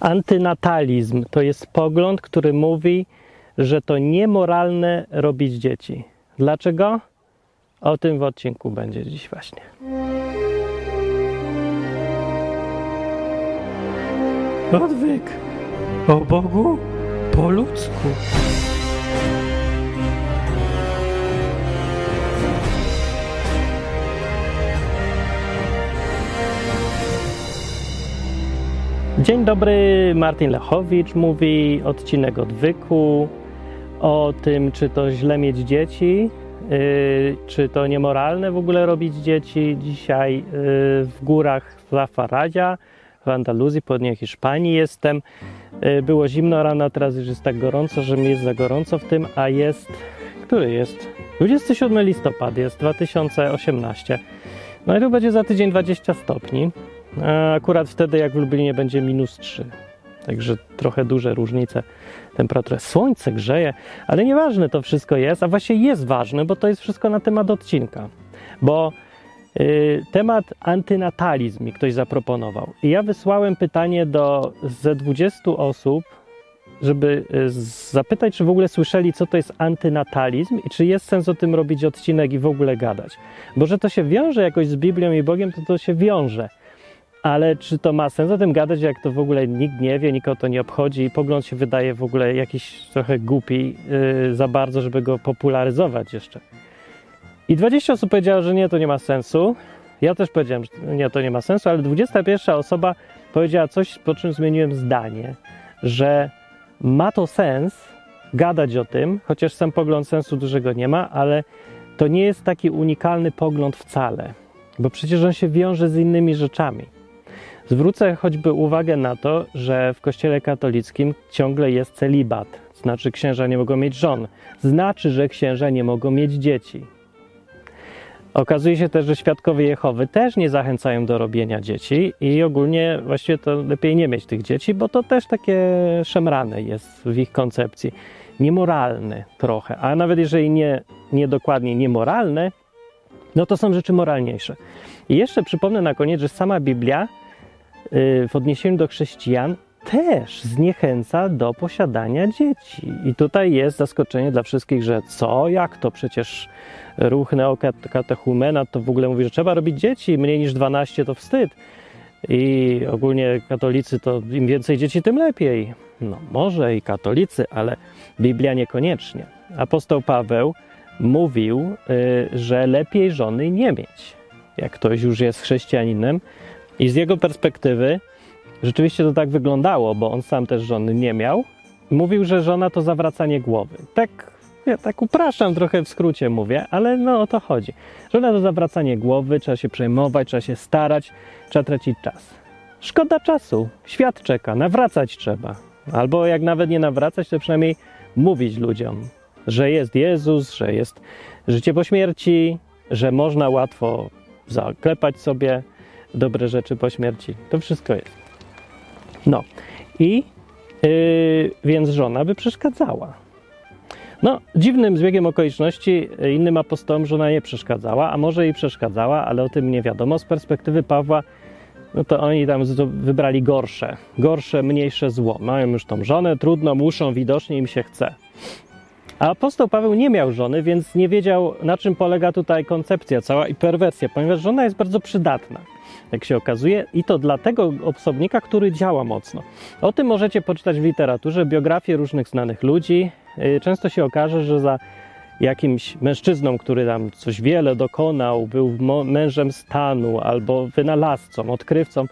Antynatalizm to jest pogląd, który mówi, że to niemoralne robić dzieci. Dlaczego? O tym w odcinku będzie dziś właśnie. Odwyk o Bogu po ludzku. Dzień dobry, Martin Lechowicz mówi, odcinek odwyku, o tym, czy to źle mieć dzieci, yy, czy to niemoralne w ogóle robić dzieci. Dzisiaj yy, w górach Zafaradzia, w Andaluzji, południe Hiszpanii jestem. Yy, było zimno rano, teraz już jest tak gorąco, że mi jest za gorąco w tym, a jest, który jest? 27 listopad jest 2018. No i tu będzie za tydzień 20 stopni. A akurat wtedy, jak w Lublinie, będzie minus 3. Także trochę duże różnice temperatury. Słońce grzeje, ale nieważne to wszystko jest, a właśnie jest ważne, bo to jest wszystko na temat odcinka. Bo y, temat antynatalizm mi ktoś zaproponował. I ja wysłałem pytanie do ze 20 osób, żeby y, zapytać, czy w ogóle słyszeli, co to jest antynatalizm i czy jest sens o tym robić odcinek i w ogóle gadać. Bo że to się wiąże jakoś z Biblią i Bogiem, to to się wiąże. Ale czy to ma sens o tym gadać, jak to w ogóle nikt nie wie, nikogo to nie obchodzi i pogląd się wydaje w ogóle jakiś trochę głupi yy, za bardzo, żeby go popularyzować jeszcze. I 20 osób powiedziało, że nie, to nie ma sensu. Ja też powiedziałem, że nie, to nie ma sensu, ale 21 osoba powiedziała coś, po czym zmieniłem zdanie, że ma to sens gadać o tym, chociaż sam pogląd sensu dużego nie ma, ale to nie jest taki unikalny pogląd wcale, bo przecież on się wiąże z innymi rzeczami. Zwrócę choćby uwagę na to, że w Kościele katolickim ciągle jest celibat, znaczy księża nie mogą mieć żon, znaczy, że księża nie mogą mieć dzieci. Okazuje się też, że świadkowie Jehowy też nie zachęcają do robienia dzieci i ogólnie właściwie to lepiej nie mieć tych dzieci, bo to też takie szemrane jest w ich koncepcji. Niemoralne trochę, a nawet jeżeli nie, nie dokładnie niemoralne, no to są rzeczy moralniejsze. I jeszcze przypomnę na koniec, że sama Biblia w odniesieniu do chrześcijan też zniechęca do posiadania dzieci. I tutaj jest zaskoczenie dla wszystkich, że co, jak to? Przecież ruch neokatechumena to w ogóle mówi, że trzeba robić dzieci, mniej niż 12 to wstyd. I ogólnie katolicy to im więcej dzieci, tym lepiej. No może i katolicy, ale Biblia niekoniecznie. Apostoł Paweł mówił, że lepiej żony nie mieć. Jak ktoś już jest chrześcijaninem, i z jego perspektywy rzeczywiście to tak wyglądało, bo on sam też żony nie miał. Mówił, że żona to zawracanie głowy. Tak, ja tak upraszczam trochę w skrócie mówię, ale no o to chodzi. Żona to zawracanie głowy, trzeba się przejmować, trzeba się starać, trzeba tracić czas. Szkoda czasu, świat czeka, nawracać trzeba. Albo jak nawet nie nawracać, to przynajmniej mówić ludziom, że jest Jezus, że jest życie po śmierci, że można łatwo zaklepać sobie dobre rzeczy po śmierci. To wszystko jest. No i yy, więc żona by przeszkadzała. No, dziwnym zbiegiem okoliczności innym apostołom żona nie przeszkadzała, a może i przeszkadzała, ale o tym nie wiadomo. Z perspektywy Pawła, no to oni tam wybrali gorsze, gorsze, mniejsze zło. Mają już tą żonę, trudno, muszą, widocznie im się chce. A apostoł Paweł nie miał żony, więc nie wiedział, na czym polega tutaj koncepcja cała i perwersja, ponieważ żona jest bardzo przydatna jak się okazuje, i to dla tego osobnika, który działa mocno. O tym możecie poczytać w literaturze, biografie różnych znanych ludzi. Y, często się okaże, że za jakimś mężczyzną, który tam coś wiele dokonał, był mężem stanu albo wynalazcą, odkrywcą,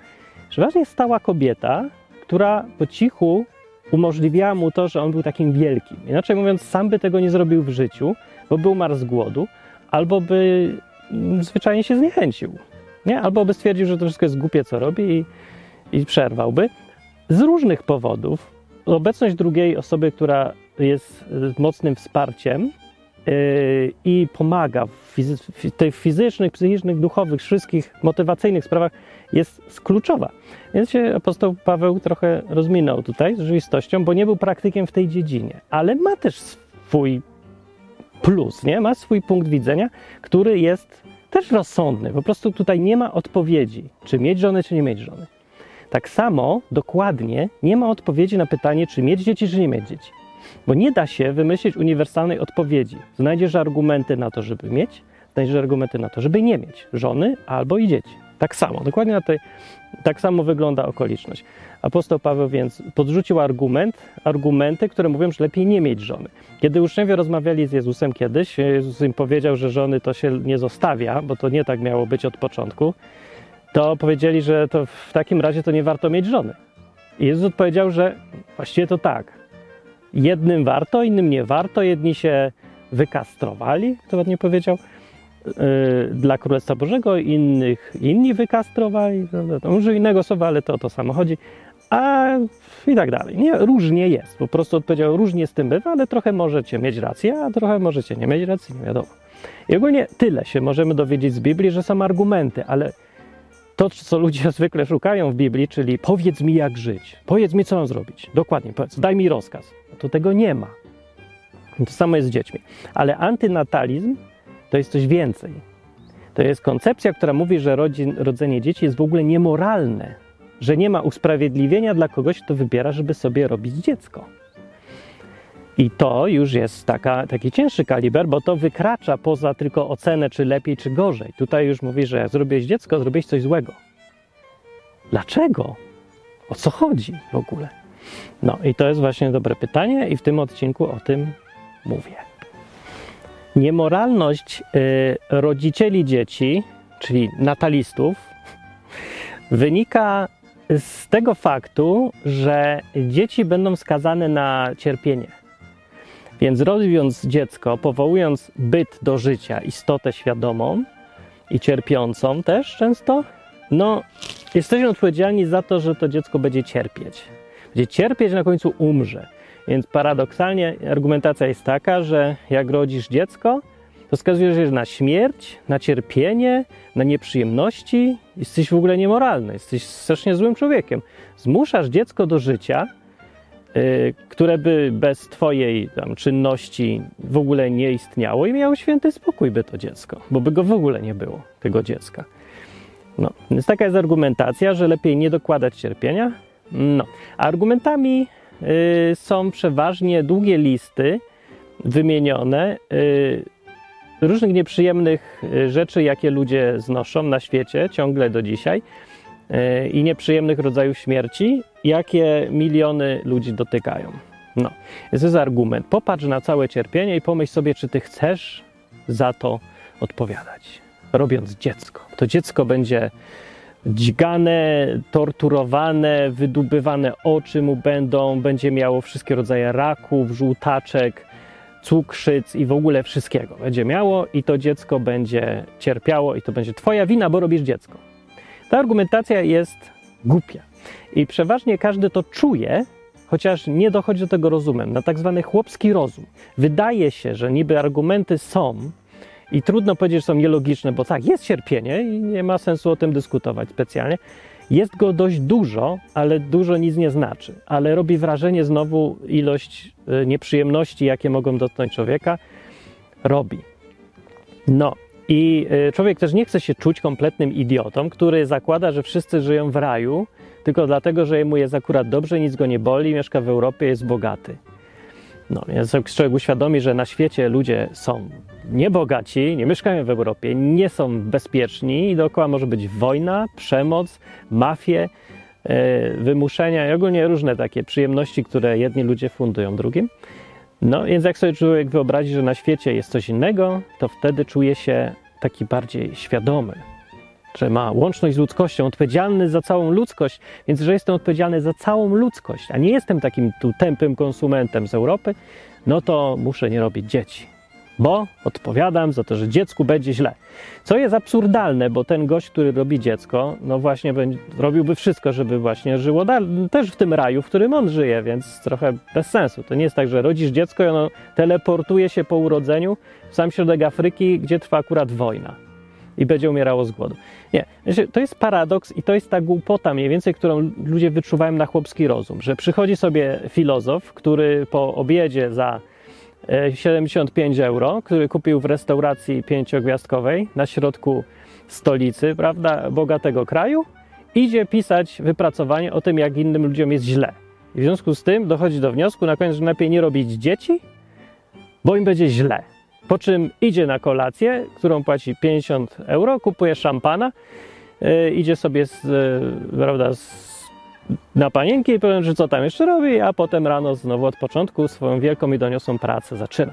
przeważnie stała kobieta, która po cichu umożliwiała mu to, że on był takim wielkim. Inaczej mówiąc, sam by tego nie zrobił w życiu, bo był umarł z głodu, albo by mm, zwyczajnie się zniechęcił. Nie? Albo by stwierdził, że to wszystko jest głupie, co robi i, i przerwałby. Z różnych powodów obecność drugiej osoby, która jest y, mocnym wsparciem yy, i pomaga w, w tych fizycznych, psychicznych, duchowych, wszystkich motywacyjnych sprawach jest kluczowa. Więc się apostoł Paweł trochę rozminął tutaj z rzeczywistością, bo nie był praktykiem w tej dziedzinie, ale ma też swój plus, nie? ma swój punkt widzenia, który jest też rozsądny. Po prostu tutaj nie ma odpowiedzi, czy mieć żonę, czy nie mieć żony. Tak samo, dokładnie, nie ma odpowiedzi na pytanie, czy mieć dzieci, czy nie mieć dzieci. Bo nie da się wymyślić uniwersalnej odpowiedzi. Znajdziesz argumenty na to, żeby mieć, znajdziesz argumenty na to, żeby nie mieć żony albo i dzieci. Tak samo, dokładnie na tej, tak samo wygląda okoliczność. Apostoł Paweł więc podrzucił argument, argumenty, które mówią, że lepiej nie mieć żony. Kiedy uczniowie rozmawiali z Jezusem kiedyś, Jezus im powiedział, że żony to się nie zostawia, bo to nie tak miało być od początku, to powiedzieli, że to w takim razie to nie warto mieć żony. I Jezus odpowiedział, że właściwie to tak. Jednym warto, innym nie warto. Jedni się wykastrowali, to ładnie powiedział, dla Królestwa Bożego, innych inni wykastrowali. To może innego słowa, ale to o to samo chodzi. A i tak dalej. Nie, różnie jest. Po prostu odpowiedział, różnie z tym bywa, ale trochę możecie mieć rację, a trochę możecie nie mieć racji, nie wiadomo. I ogólnie tyle się możemy dowiedzieć z Biblii, że są argumenty, ale to, co ludzie zwykle szukają w Biblii, czyli powiedz mi jak żyć, powiedz mi co mam zrobić, dokładnie, powiedz, daj mi rozkaz. To tego nie ma. To samo jest z dziećmi. Ale antynatalizm to jest coś więcej. To jest koncepcja, która mówi, że rodzin, rodzenie dzieci jest w ogóle niemoralne, że nie ma usprawiedliwienia dla kogoś, kto wybiera, żeby sobie robić dziecko. I to już jest taka, taki cięższy kaliber, bo to wykracza poza tylko ocenę, czy lepiej, czy gorzej. Tutaj już mówi, że zrobiłeś dziecko, zrobiłeś coś złego. Dlaczego? O co chodzi w ogóle? No i to jest właśnie dobre pytanie, i w tym odcinku o tym mówię. Niemoralność y, rodzicieli dzieci, czyli natalistów, wynika z tego faktu, że dzieci będą skazane na cierpienie. Więc robiąc dziecko, powołując byt do życia, istotę świadomą i cierpiącą też często, no jesteśmy odpowiedzialni za to, że to dziecko będzie cierpieć. Będzie cierpieć, na końcu umrze. Więc paradoksalnie argumentacja jest taka, że jak rodzisz dziecko, to skazujesz na śmierć, na cierpienie, na nieprzyjemności. Jesteś w ogóle niemoralny, jesteś strasznie złym człowiekiem. Zmuszasz dziecko do życia, yy, które by bez Twojej tam, czynności w ogóle nie istniało i miało święty spokój by to dziecko, bo by go w ogóle nie było, tego dziecka. No, więc taka jest argumentacja, że lepiej nie dokładać cierpienia. No, argumentami są przeważnie długie listy wymienione. Yy, różnych nieprzyjemnych y, rzeczy, jakie ludzie znoszą na świecie ciągle do dzisiaj y, i nieprzyjemnych rodzajów śmierci, jakie miliony ludzi dotykają. No, to jest argument. Popatrz na całe cierpienie i pomyśl sobie, czy ty chcesz za to odpowiadać, robiąc dziecko. To dziecko będzie dźgane, torturowane, wydubywane oczy mu będą, będzie miało wszystkie rodzaje raków, żółtaczek, cukrzyc i w ogóle wszystkiego będzie miało i to dziecko będzie cierpiało i to będzie twoja wina, bo robisz dziecko. Ta argumentacja jest głupia i przeważnie każdy to czuje, chociaż nie dochodzi do tego rozumem, na tak zwany chłopski rozum. Wydaje się, że niby argumenty są i trudno powiedzieć, że są nielogiczne, bo tak, jest cierpienie i nie ma sensu o tym dyskutować specjalnie, jest go dość dużo, ale dużo nic nie znaczy. Ale robi wrażenie znowu ilość e, nieprzyjemności, jakie mogą dotknąć człowieka, robi. No i e, człowiek też nie chce się czuć kompletnym idiotą, który zakłada, że wszyscy żyją w raju, tylko dlatego, że mu jest akurat dobrze, nic go nie boli, mieszka w Europie, jest bogaty. No, jak człowiek uświadomi, że na świecie ludzie są niebogaci, nie mieszkają w Europie, nie są bezpieczni i dookoła może być wojna, przemoc, mafie, e, wymuszenia i ogólnie różne takie przyjemności, które jedni ludzie fundują drugim. No więc jak sobie człowiek wyobrazi, że na świecie jest coś innego, to wtedy czuje się taki bardziej świadomy, że ma łączność z ludzkością, odpowiedzialny za całą ludzkość, więc że jestem odpowiedzialny za całą ludzkość, a nie jestem takim tu tępym konsumentem z Europy, no to muszę nie robić dzieci. Bo odpowiadam za to, że dziecku będzie źle. Co jest absurdalne, bo ten gość, który robi dziecko, no właśnie będzie, robiłby wszystko, żeby właśnie żyło też w tym raju, w którym on żyje, więc trochę bez sensu. To nie jest tak, że rodzisz dziecko i ono teleportuje się po urodzeniu w sam środek Afryki, gdzie trwa akurat wojna i będzie umierało z głodu. Nie, to jest paradoks i to jest ta głupota mniej więcej, którą ludzie wyczuwają na chłopski rozum, że przychodzi sobie filozof, który po obiedzie za 75 e, euro, który kupił w restauracji pięciogwiazdkowej na środku stolicy, prawda, bogatego kraju idzie pisać wypracowanie o tym, jak innym ludziom jest źle. I w związku z tym dochodzi do wniosku na koniec, że lepiej nie robić dzieci, bo im będzie źle. Po czym idzie na kolację, którą płaci 50 euro, kupuje szampana, yy, idzie sobie z, yy, prawda, z, na panienki i powiem, że co tam jeszcze robi, a potem rano znowu od początku swoją wielką i doniosłą pracę zaczyna.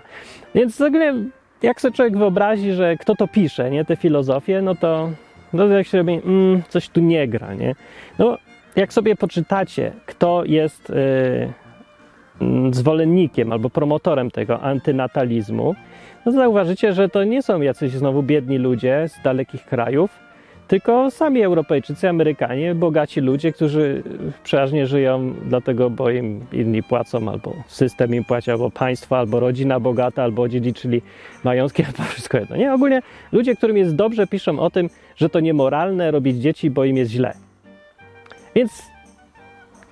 Więc ogólnie, jak sobie człowiek wyobrazi, że kto to pisze, nie, te filozofie, no to, no jak się robi, mm, coś tu nie gra, nie. No, jak sobie poczytacie, kto jest yy, zwolennikiem albo promotorem tego antynatalizmu, no zauważycie, że to nie są jacyś znowu biedni ludzie z dalekich krajów, tylko sami Europejczycy, Amerykanie, bogaci ludzie, którzy przeważnie żyją dlatego, bo im inni płacą, albo system im płaci, albo państwo, albo rodzina bogata, albo dziedziczyli majątki, albo wszystko jedno. Nie, ogólnie ludzie, którym jest dobrze, piszą o tym, że to niemoralne robić dzieci, bo im jest źle. Więc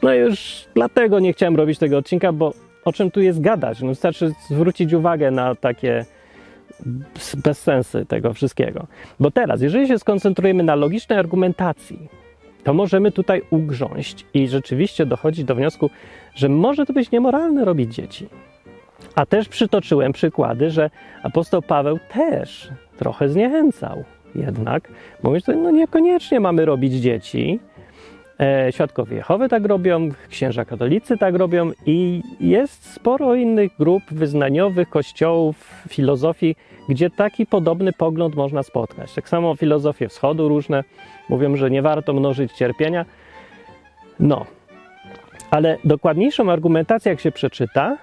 no już dlatego nie chciałem robić tego odcinka, bo o czym tu jest gadać? No wystarczy zwrócić uwagę na takie bezsensy tego wszystkiego. Bo teraz, jeżeli się skoncentrujemy na logicznej argumentacji, to możemy tutaj ugrząść i rzeczywiście dochodzić do wniosku, że może to być niemoralne robić dzieci. A też przytoczyłem przykłady, że apostoł Paweł też trochę zniechęcał. Jednak mówisz, że no niekoniecznie mamy robić dzieci, E, świadkowie Jehowy tak robią, księża katolicy tak robią i jest sporo innych grup wyznaniowych, kościołów, filozofii, gdzie taki podobny pogląd można spotkać. Tak samo filozofie wschodu różne mówią, że nie warto mnożyć cierpienia. No, ale dokładniejszą argumentację, jak się przeczyta,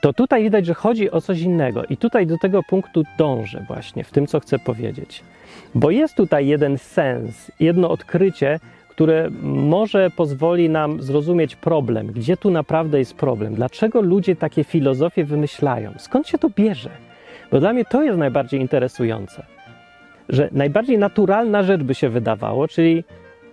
to tutaj widać, że chodzi o coś innego. I tutaj do tego punktu dążę właśnie w tym, co chcę powiedzieć. Bo jest tutaj jeden sens, jedno odkrycie, które może pozwoli nam zrozumieć problem, gdzie tu naprawdę jest problem, dlaczego ludzie takie filozofie wymyślają, skąd się to bierze. Bo dla mnie to jest najbardziej interesujące, że najbardziej naturalna rzecz by się wydawało, czyli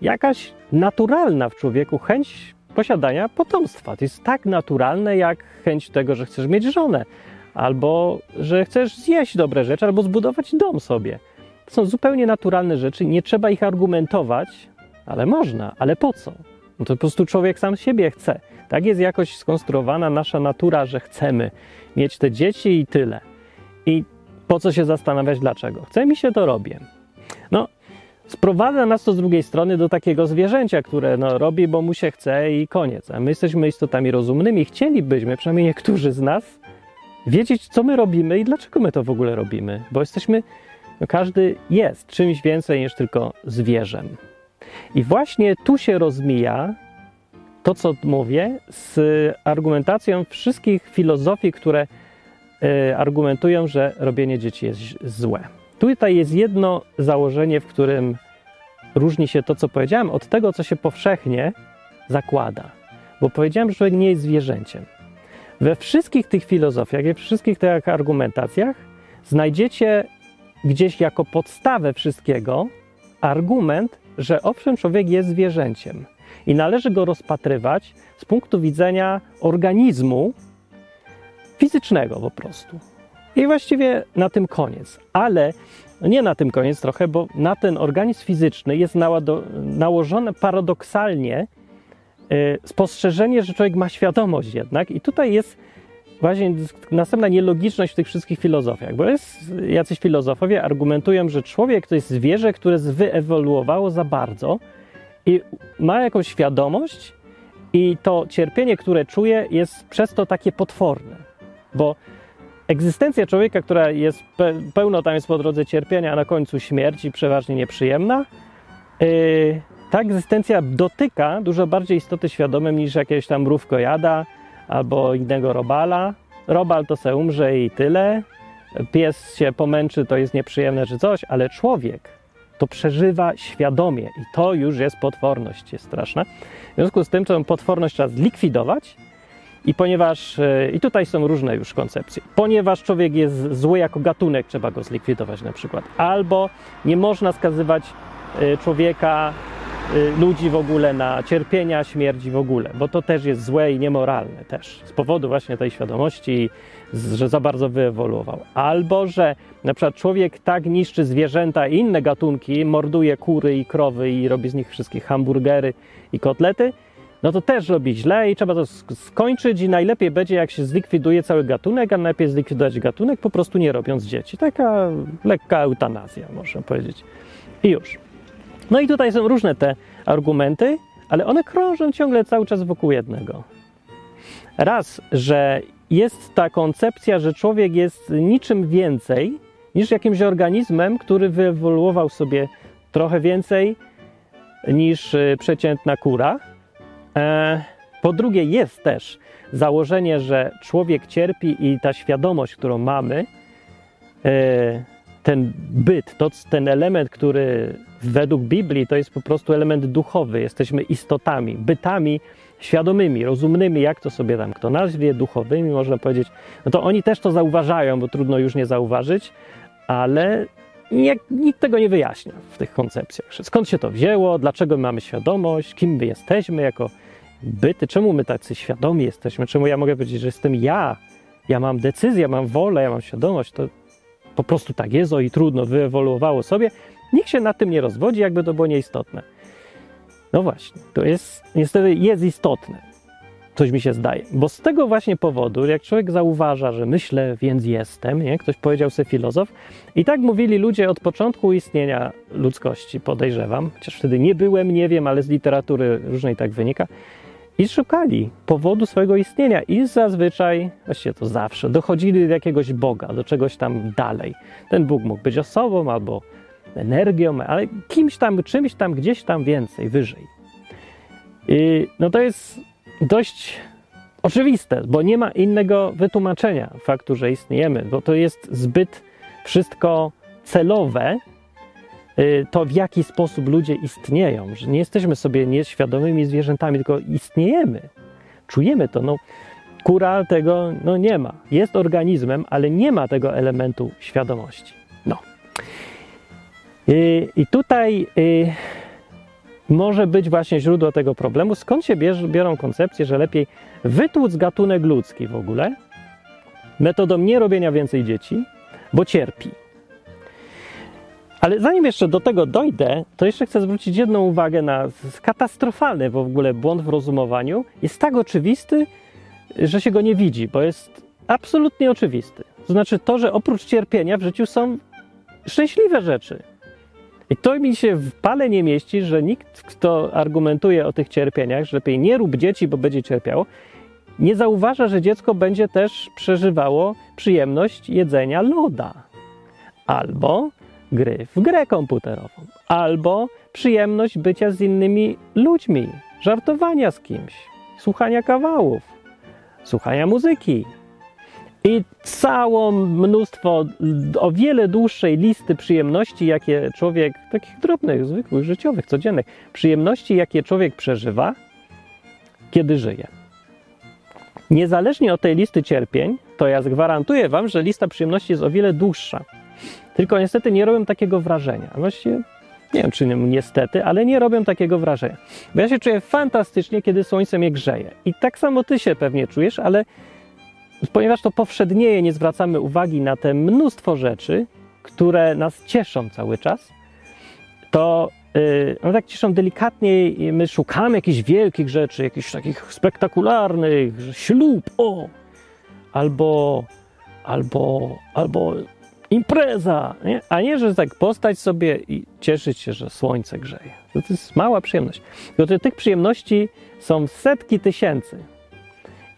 jakaś naturalna w człowieku chęć posiadania potomstwa. To jest tak naturalne, jak chęć tego, że chcesz mieć żonę, albo że chcesz zjeść dobre rzeczy, albo zbudować dom sobie. To są zupełnie naturalne rzeczy, nie trzeba ich argumentować, ale można, ale po co? No to po prostu człowiek sam siebie chce. Tak jest jakoś skonstruowana nasza natura, że chcemy mieć te dzieci i tyle. I po co się zastanawiać dlaczego? Chce mi się to robię. No, sprowadza nas to z drugiej strony do takiego zwierzęcia, które no, robi, bo mu się chce i koniec. A my jesteśmy istotami rozumnymi. Chcielibyśmy, przynajmniej niektórzy z nas, wiedzieć, co my robimy i dlaczego my to w ogóle robimy. Bo jesteśmy, no, każdy jest czymś więcej niż tylko zwierzem. I właśnie tu się rozmija to, co mówię, z argumentacją wszystkich filozofii, które argumentują, że robienie dzieci jest złe. Tutaj jest jedno założenie, w którym różni się to, co powiedziałem, od tego, co się powszechnie zakłada. Bo powiedziałem, że człowiek nie jest zwierzęciem. We wszystkich tych filozofiach, we wszystkich tych argumentacjach znajdziecie gdzieś jako podstawę wszystkiego argument, że owszem, człowiek jest zwierzęciem i należy go rozpatrywać z punktu widzenia organizmu fizycznego po prostu. I właściwie na tym koniec. Ale nie na tym koniec trochę, bo na ten organizm fizyczny jest nałożone paradoksalnie y, spostrzeżenie, że człowiek ma świadomość jednak. I tutaj jest właśnie następna nielogiczność w tych wszystkich filozofiach, bo jest, jacyś filozofowie argumentują, że człowiek to jest zwierzę, które wyewoluowało za bardzo i ma jakąś świadomość i to cierpienie, które czuje, jest przez to takie potworne, bo egzystencja człowieka, która jest pełno tam jest po drodze cierpienia, a na końcu śmierci, przeważnie nieprzyjemna, yy, ta egzystencja dotyka dużo bardziej istoty świadomym niż jakiegoś tam mrówkojada, albo innego robala. Robal to se umrze i tyle. Pies się pomęczy, to jest nieprzyjemne czy coś, ale człowiek to przeżywa świadomie i to już jest potworność, jest straszna. W związku z tym tę potworność trzeba zlikwidować i ponieważ, e, i tutaj są różne już koncepcje, ponieważ człowiek jest zły jako gatunek, trzeba go zlikwidować na przykład. Albo nie można skazywać e, człowieka y, ludzi w ogóle na cierpienia, śmierci w ogóle, bo to też jest złe i niemoralne też, z powodu właśnie tej świadomości, że za bardzo wyewoluował. Albo, że na przykład człowiek tak niszczy zwierzęta i inne gatunki, morduje kury i krowy i robi z nich wszystkich hamburgery i kotlety, no to też robi źle i trzeba to skończyć i najlepiej będzie, jak się zlikwiduje cały gatunek, a najlepiej zlikwidować gatunek po prostu nie robiąc dzieci. Taka lekka eutanazja, można powiedzieć. I już. No i tutaj są różne te argumenty, ale one krążą ciągle cały czas wokół jednego. Raz, że jest ta koncepcja, że człowiek jest niczym więcej niż jakimś organizmem, który wyewoluował sobie trochę więcej niż y, przeciętna kura. E, po drugie, jest też założenie, że człowiek cierpi i ta świadomość, którą mamy, e, ten byt, to, ten element, który według Biblii to jest po prostu element duchowy. Jesteśmy istotami, bytami świadomymi, rozumnymi, jak to sobie tam kto nazwie, duchowymi, można powiedzieć. No to oni też to zauważają, bo trudno już nie zauważyć, ale nie, nikt tego nie wyjaśnia w tych koncepcjach. Skąd się to wzięło, dlaczego my mamy świadomość, kim my jesteśmy jako byty, czemu my tacy świadomi jesteśmy, czemu ja mogę powiedzieć, że jestem ja, ja mam decyzję, mam wolę, ja mam świadomość, to po prostu tak jest o i trudno, wyewoluowało sobie. Nikt się na tym nie rozwodzi, jakby to było nieistotne. No właśnie, to jest niestety jest istotne. Coś mi się zdaje, bo z tego właśnie powodu, jak człowiek zauważa, że myślę, więc jestem, nie? ktoś powiedział sobie filozof, i tak mówili ludzie od początku istnienia ludzkości, podejrzewam, chociaż wtedy nie byłem, nie wiem, ale z literatury różnej tak wynika, i szukali powodu swojego istnienia i zazwyczaj, właściwie to zawsze, dochodzili do jakiegoś Boga, do czegoś tam dalej. Ten Bóg mógł być osobą albo energią, ale kimś tam, czymś tam, gdzieś tam więcej, wyżej. I no to jest dość oczywiste, bo nie ma innego wytłumaczenia faktu, że istniejemy, bo to jest zbyt wszystko celowe, to w jaki sposób ludzie istnieją, że nie jesteśmy sobie nieświadomymi zwierzętami, tylko istniejemy, czujemy to. No, kura tego no, nie ma. Jest organizmem, ale nie ma tego elementu świadomości. No. I, i tutaj y, może być właśnie źródło tego problemu. Skąd się bierz, biorą koncepcje, że lepiej wytłuc gatunek ludzki w ogóle metodą nie robienia więcej dzieci, bo cierpi. Ale zanim jeszcze do tego dojdę, to jeszcze chcę zwrócić jedną uwagę na katastrofalny w ogóle błąd w rozumowaniu. Jest tak oczywisty, że się go nie widzi, bo jest absolutnie oczywisty. To znaczy to, że oprócz cierpienia w życiu są szczęśliwe rzeczy. I to mi się w pale nie mieści, że nikt, kto argumentuje o tych cierpieniach, że lepiej nie rób dzieci, bo będzie cierpiało, nie zauważa, że dziecko będzie też przeżywało przyjemność jedzenia loda. Albo gry w grę komputerową. Albo przyjemność bycia z innymi ludźmi, żartowania z kimś, słuchania kawałów, słuchania muzyki, i całą mnóstwo, o wiele dłuższej listy przyjemności, jakie człowiek, takich drobnych, zwykłych, życiowych, codziennych, przyjemności, jakie człowiek przeżywa, kiedy żyje. Niezależnie od tej listy cierpień, to ja gwarantuję Wam, że lista przyjemności jest o wiele dłuższa. Tylko niestety nie robią takiego wrażenia. Właściwie nie wiem, czy niestety, ale nie robią takiego wrażenia. Bo ja się czuję fantastycznie, kiedy słońce mnie grzeje. I tak samo Ty się pewnie czujesz, ale ponieważ to powszednieje, nie zwracamy uwagi na te mnóstwo rzeczy, które nas cieszą cały czas, to one tak cieszą delikatnie my szukamy jakichś wielkich rzeczy, jakichś takich spektakularnych, ślub, o! Albo, albo, albo impreza, nie? a nie, że tak postać sobie i cieszyć się, że słońce grzeje. To, jest mała przyjemność. Tylko tych przyjemności są setki tysięcy.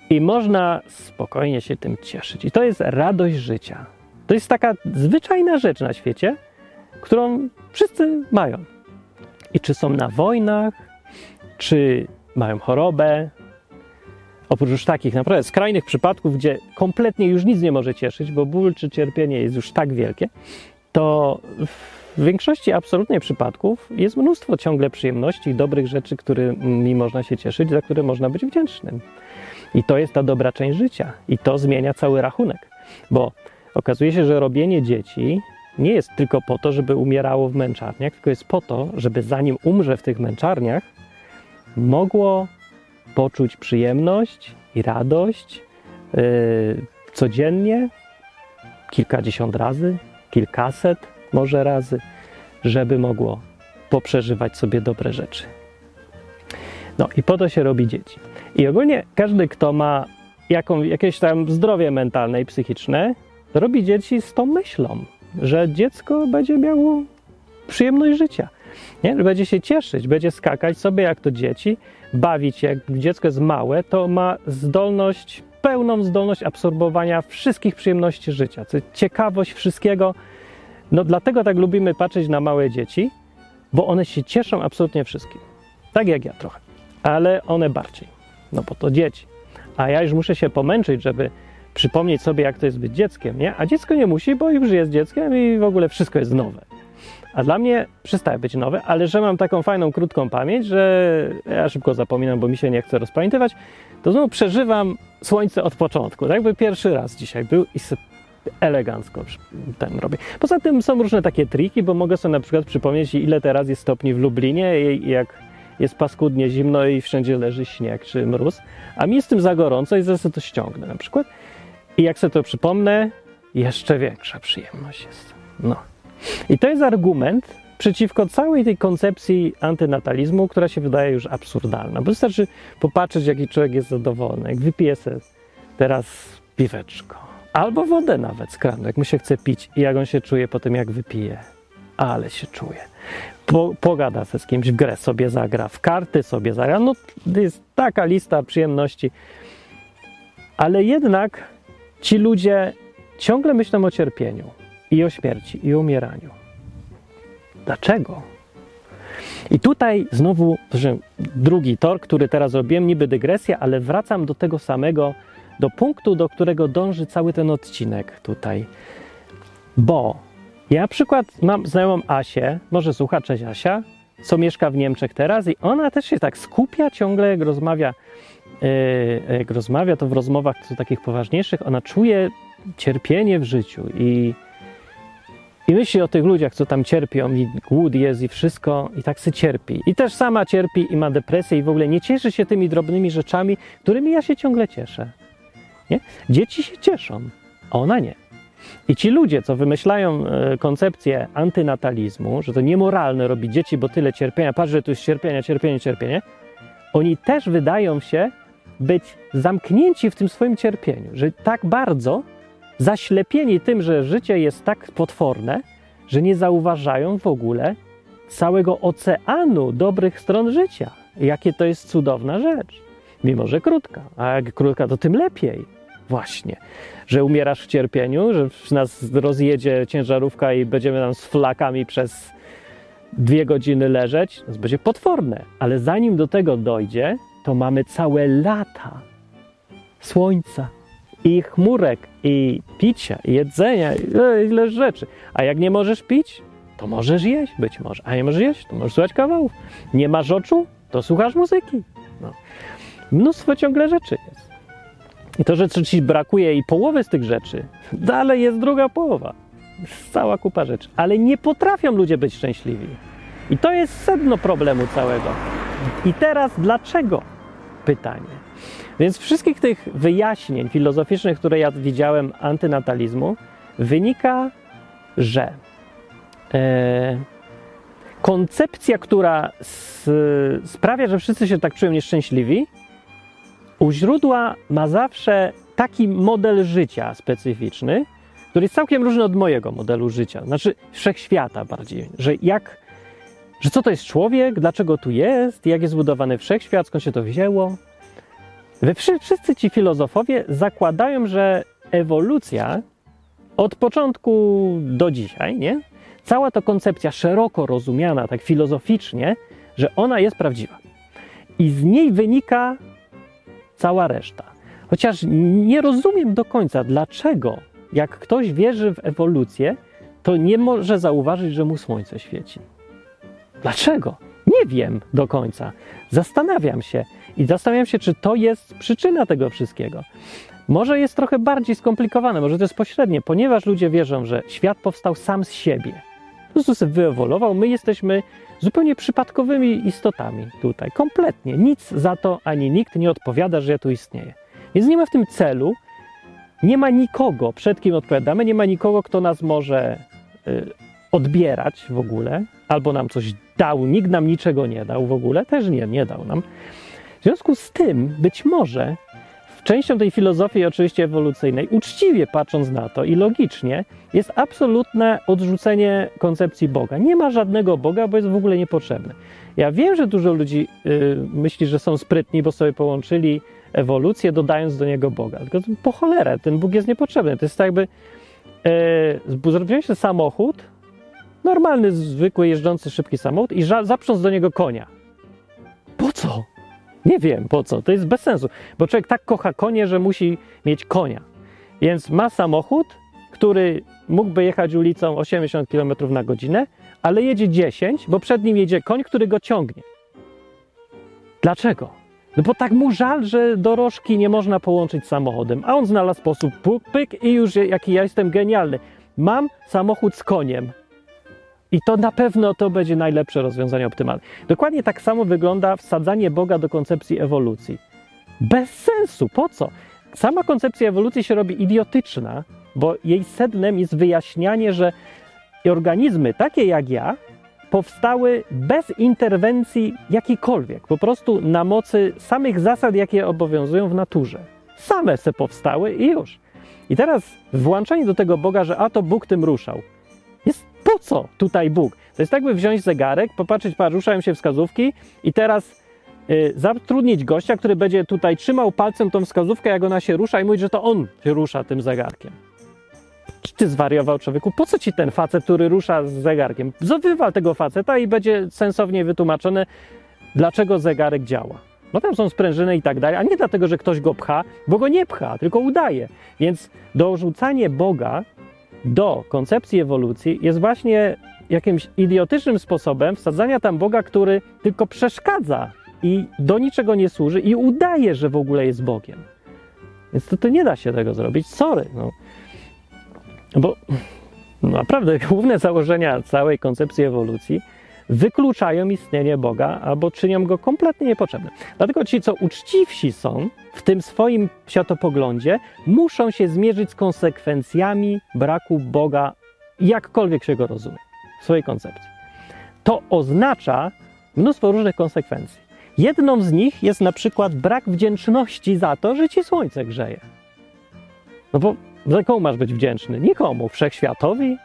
I można spokojnie się tym cieszyć. I to jest radość życia. To jest taka zwyczajna rzecz na świecie, którą wszyscy mają. I czy są na wojnach, czy mają chorobę, oprócz już takich naprawdę skrajnych przypadków, gdzie kompletnie już nic nie może cieszyć, bo ból czy cierpienie jest już tak wielkie, to w większości absolutnie przypadków jest mnóstwo ciągle przyjemności i dobrych rzeczy, którymi można się cieszyć, za które można być wdzięcznym. I to jest ta dobra część życia. I to zmienia cały rachunek. Bo okazuje się, że robienie dzieci nie jest tylko po to, żeby umierało w męczarniach, tylko jest po to, żeby zanim umrze w tych męczarniach, mogło poczuć przyjemność i radość yy, codziennie, kilkadziesiąt razy, kilkaset może razy, żeby mogło poprzeżywać sobie dobre rzeczy. No i po to się robi dzieci. I ogólnie każdy, kto ma jaką, jakieś tam zdrowie mentalne i psychiczne, robi dzieci z tą myślą, że dziecko będzie miało przyjemność życia. Nie? Będzie się cieszyć, będzie skakać sobie jak to dzieci, bawić. Jak dziecko jest małe, to ma zdolność, pełną zdolność absorbowania wszystkich przyjemności życia. Ciekawość wszystkiego. No dlatego tak lubimy patrzeć na małe dzieci, bo one się cieszą absolutnie wszystkim. Tak jak ja trochę, ale one bardziej. No bo to dzieci. A ja już muszę się pomęczyć, żeby przypomnieć sobie, jak to jest być dzieckiem, nie? A dziecko nie musi, bo już jest dzieckiem i w ogóle wszystko jest nowe. A dla mnie przestaje być nowe, ale że mam taką fajną, krótką pamięć, że ja szybko zapominam, bo mi się nie chce rozpamiętywać, to znowu przeżywam słońce od początku. Tak jakby pierwszy raz dzisiaj był i elegancko ten robię. Poza tym są różne takie triki, bo mogę sobie na przykład przypomnieć, ile teraz jest stopni w Lublinie i jak jest paskudnie zimno i wszędzie leży śnieg czy mróz, a mi jest tym za gorąco i zaraz to ściągnę na przykład. I jak sobie to przypomnę, jeszcze większa przyjemność jest. No. I to jest argument przeciwko całej tej koncepcji antynatalizmu, która się wydaje już absurdalna. Bo wystarczy popatrzeć, jaki człowiek jest zadowolony, jak wypije sobie teraz piweczko, albo wodę nawet z kranu, jak mu się chce pić i jak on się czuje po tym, jak wypije. Ale się czuje. Po, pogada ze z kimś, w grę sobie zagra, w karty sobie zagra. No, jest taka lista przyjemności. Ale jednak ci ludzie ciągle myślą o cierpieniu i o śmierci, i o umieraniu. Dlaczego? I tutaj znowu drugi tor, który teraz robiłem, niby dygresja, ale wracam do tego samego, do punktu, do którego dąży cały ten odcinek tutaj. Bo ja na przykład mam znajomą Asię, może słucha, cześć Asia, co mieszka w Niemczech teraz i ona też się tak skupia ciągle, jak rozmawia, yy, jak rozmawia, to w rozmowach to takich poważniejszych, ona czuje cierpienie w życiu i i myśli o tych ludziach, co tam cierpią, i głód jest i wszystko, i tak się cierpi. I też sama cierpi i ma depresję i w ogóle nie cieszy się tymi drobnymi rzeczami, którymi ja się ciągle cieszę. Nie? Dzieci się cieszą, a ona nie. I ci ludzie, co wymyślają e, koncepcję antynatalizmu, że to niemoralne robić dzieci, bo tyle cierpienia, patrz, że tu jest cierpienie, cierpienie, cierpienie, oni też wydają się być zamknięci w tym swoim cierpieniu, że tak bardzo zaślepieni tym, że życie jest tak potworne, że nie zauważają w ogóle całego oceanu dobrych stron życia. Jakie to jest cudowna rzecz. Mimo, że krótka. A jak krótka, to tym lepiej. Właśnie. Że umierasz w cierpieniu, że nas rozjedzie ciężarówka i będziemy tam z flakami przez dwie godziny leżeć, to będzie potworne. Ale zanim do tego dojdzie, to mamy całe lata słońca, i chmurek, i picia, i jedzenia, i ile rzeczy. A jak nie możesz pić, to możesz jeść być może. A nie możesz jeść, to możesz słuchać kawałów. Nie masz oczu, to słuchasz muzyki. No. Mnóstwo ciągle rzeczy jest. I to, że ci brakuje i połowy z tych rzeczy, dalej jest druga połowa. Cała kupa rzeczy. Ale nie potrafią ludzie być szczęśliwi. I to jest sedno problemu całego. I teraz dlaczego? Pytanie. Więc wszystkich tych wyjaśnień filozoficznych, które ja widziałem antynatalizmu, wynika, że e, koncepcja, która sprawia, że wszyscy się tak czują nieszczęśliwi, u źródła ma zawsze taki model życia specyficzny, który jest całkiem różny od mojego modelu życia, znaczy wszechświata bardziej, że jak, że co to jest człowiek, dlaczego tu jest, jak jest zbudowany wszechświat, skąd się to wzięło, Wszyscy ci filozofowie zakładają, że ewolucja od początku do dzisiaj, nie? Cała ta koncepcja szeroko rozumiana, tak filozoficznie, że ona jest prawdziwa. I z niej wynika cała reszta. Chociaż nie rozumiem do końca, dlaczego, jak ktoś wierzy w ewolucję, to nie może zauważyć, że mu słońce świeci. Dlaczego? Nie wiem do końca. Zastanawiam się. I zastanawiam się, czy to jest przyczyna tego wszystkiego. Może jest trochę bardziej skomplikowane, może to jest pośrednie, ponieważ ludzie wierzą, że świat powstał sam z siebie. Sobie wyewoluował, my jesteśmy zupełnie przypadkowymi istotami tutaj, kompletnie. Nic za to ani nikt nie odpowiada, że ja tu istnieję. Więc nie ma w tym celu, nie ma nikogo, przed kim odpowiadamy, nie ma nikogo, kto nas może y, odbierać w ogóle, albo nam coś dał, nikt nam niczego nie dał w ogóle, też nie, nie dał nam. W związku z tym, być może częścią tej filozofii, oczywiście ewolucyjnej, uczciwie patrząc na to i logicznie, jest absolutne odrzucenie koncepcji Boga. Nie ma żadnego Boga, bo jest w ogóle niepotrzebny. Ja wiem, że dużo ludzi y, myśli, że są sprytni, bo sobie połączyli ewolucję, dodając do niego Boga. Tylko po cholerę, ten Bóg jest niepotrzebny. To jest tak jakby y, zrobiłeś samochód, normalny, zwykły, jeżdżący, szybki samochód i zaprząc do niego konia. Po co? Nie wiem po co, to jest bez sensu, bo człowiek tak kocha konie, że musi mieć konia. Więc ma samochód, który mógłby jechać ulicą 80 km na godzinę, ale jedzie 10, bo przed nim jedzie koń, który go ciągnie. Dlaczego? No bo tak mu żal, że dorożki nie można połączyć z samochodem, a on znalazł sposób, puk, pyk i już jaki ja jestem genialny. Mam samochód z koniem, i to na pewno to będzie najlepsze rozwiązanie optymalne. Dokładnie tak samo wygląda wsadzanie Boga do koncepcji ewolucji. Bez sensu, po co? Sama koncepcja ewolucji się robi idiotyczna, bo jej sednem jest wyjaśnianie, że organizmy takie jak ja powstały bez interwencji jakiejkolwiek, po prostu na mocy samych zasad, jakie obowiązują w naturze. Same se powstały i już. I teraz włączanie do tego Boga, że a to Bóg tym ruszał, po co tutaj Bóg? To jest tak, by wziąć zegarek, popatrzeć, patrz, ruszają się wskazówki i teraz y, zatrudnić gościa, który będzie tutaj trzymał palcem tą wskazówkę, jak ona się rusza i mówić, że to on się rusza tym zegarkiem. Czy ty zwariował człowieku? Po co ci ten facet, który rusza z zegarkiem? Wywal tego faceta i będzie sensownie wytłumaczone, dlaczego zegarek działa. No tam są sprężyny i tak dalej, a nie dlatego, że ktoś go pcha, bo go nie pcha, tylko udaje. Więc dorzucanie Boga do koncepcji ewolucji jest właśnie jakimś idiotycznym sposobem wsadzania tam Boga, który tylko przeszkadza i do niczego nie służy i udaje, że w ogóle jest Bogiem. Więc to, to nie da się tego zrobić. Sorry. No. Bo no naprawdę główne założenia całej koncepcji ewolucji wykluczają istnienie Boga albo czynią go kompletnie niepotrzebnym. Dlatego ci, co uczciwsi są w tym swoim światopoglądzie, muszą się zmierzyć z konsekwencjami braku Boga, jakkolwiek się go rozumie, w swojej koncepcji. To oznacza mnóstwo różnych konsekwencji. Jedną z nich jest na przykład brak wdzięczności za to, że ci słońce grzeje. No bo za komu masz być wdzięczny? Nikomu. Wszechświatowi?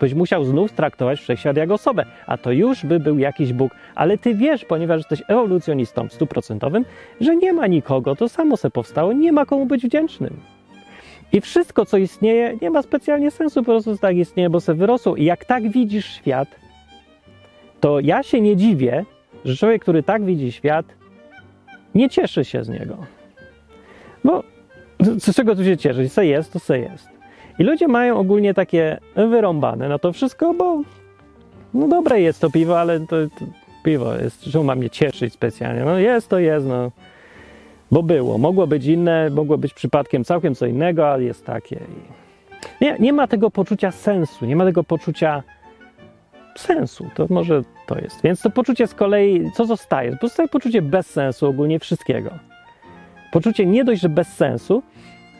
Byś musiał znów traktować wszechświat jak osobę, a to już by był jakiś Bóg. Ale ty wiesz, ponieważ jesteś ewolucjonistą stuprocentowym, że nie ma nikogo, to samo se powstało, nie ma komu być wdzięcznym. I wszystko, co istnieje, nie ma specjalnie sensu, po prostu tak istnieje, bo se wyrosło. I jak tak widzisz świat, to ja się nie dziwię, że człowiek, który tak widzi świat, nie cieszy się z niego. Bo z czego tu się cieszyć? Se jest, to se jest. I ludzie mają ogólnie takie wyrąbane na to wszystko, bo no dobre jest to piwo, ale to, to piwo jest, czemu ma mnie cieszyć specjalnie? No jest to jest, no. Bo było. Mogło być inne, mogło być przypadkiem całkiem co innego, ale jest takie. Nie, nie ma tego poczucia sensu, nie ma tego poczucia sensu. To może to jest. Więc to poczucie z kolei, co zostaje? Pozostaje poczucie bez sensu ogólnie wszystkiego. Poczucie nie dość, że bez sensu,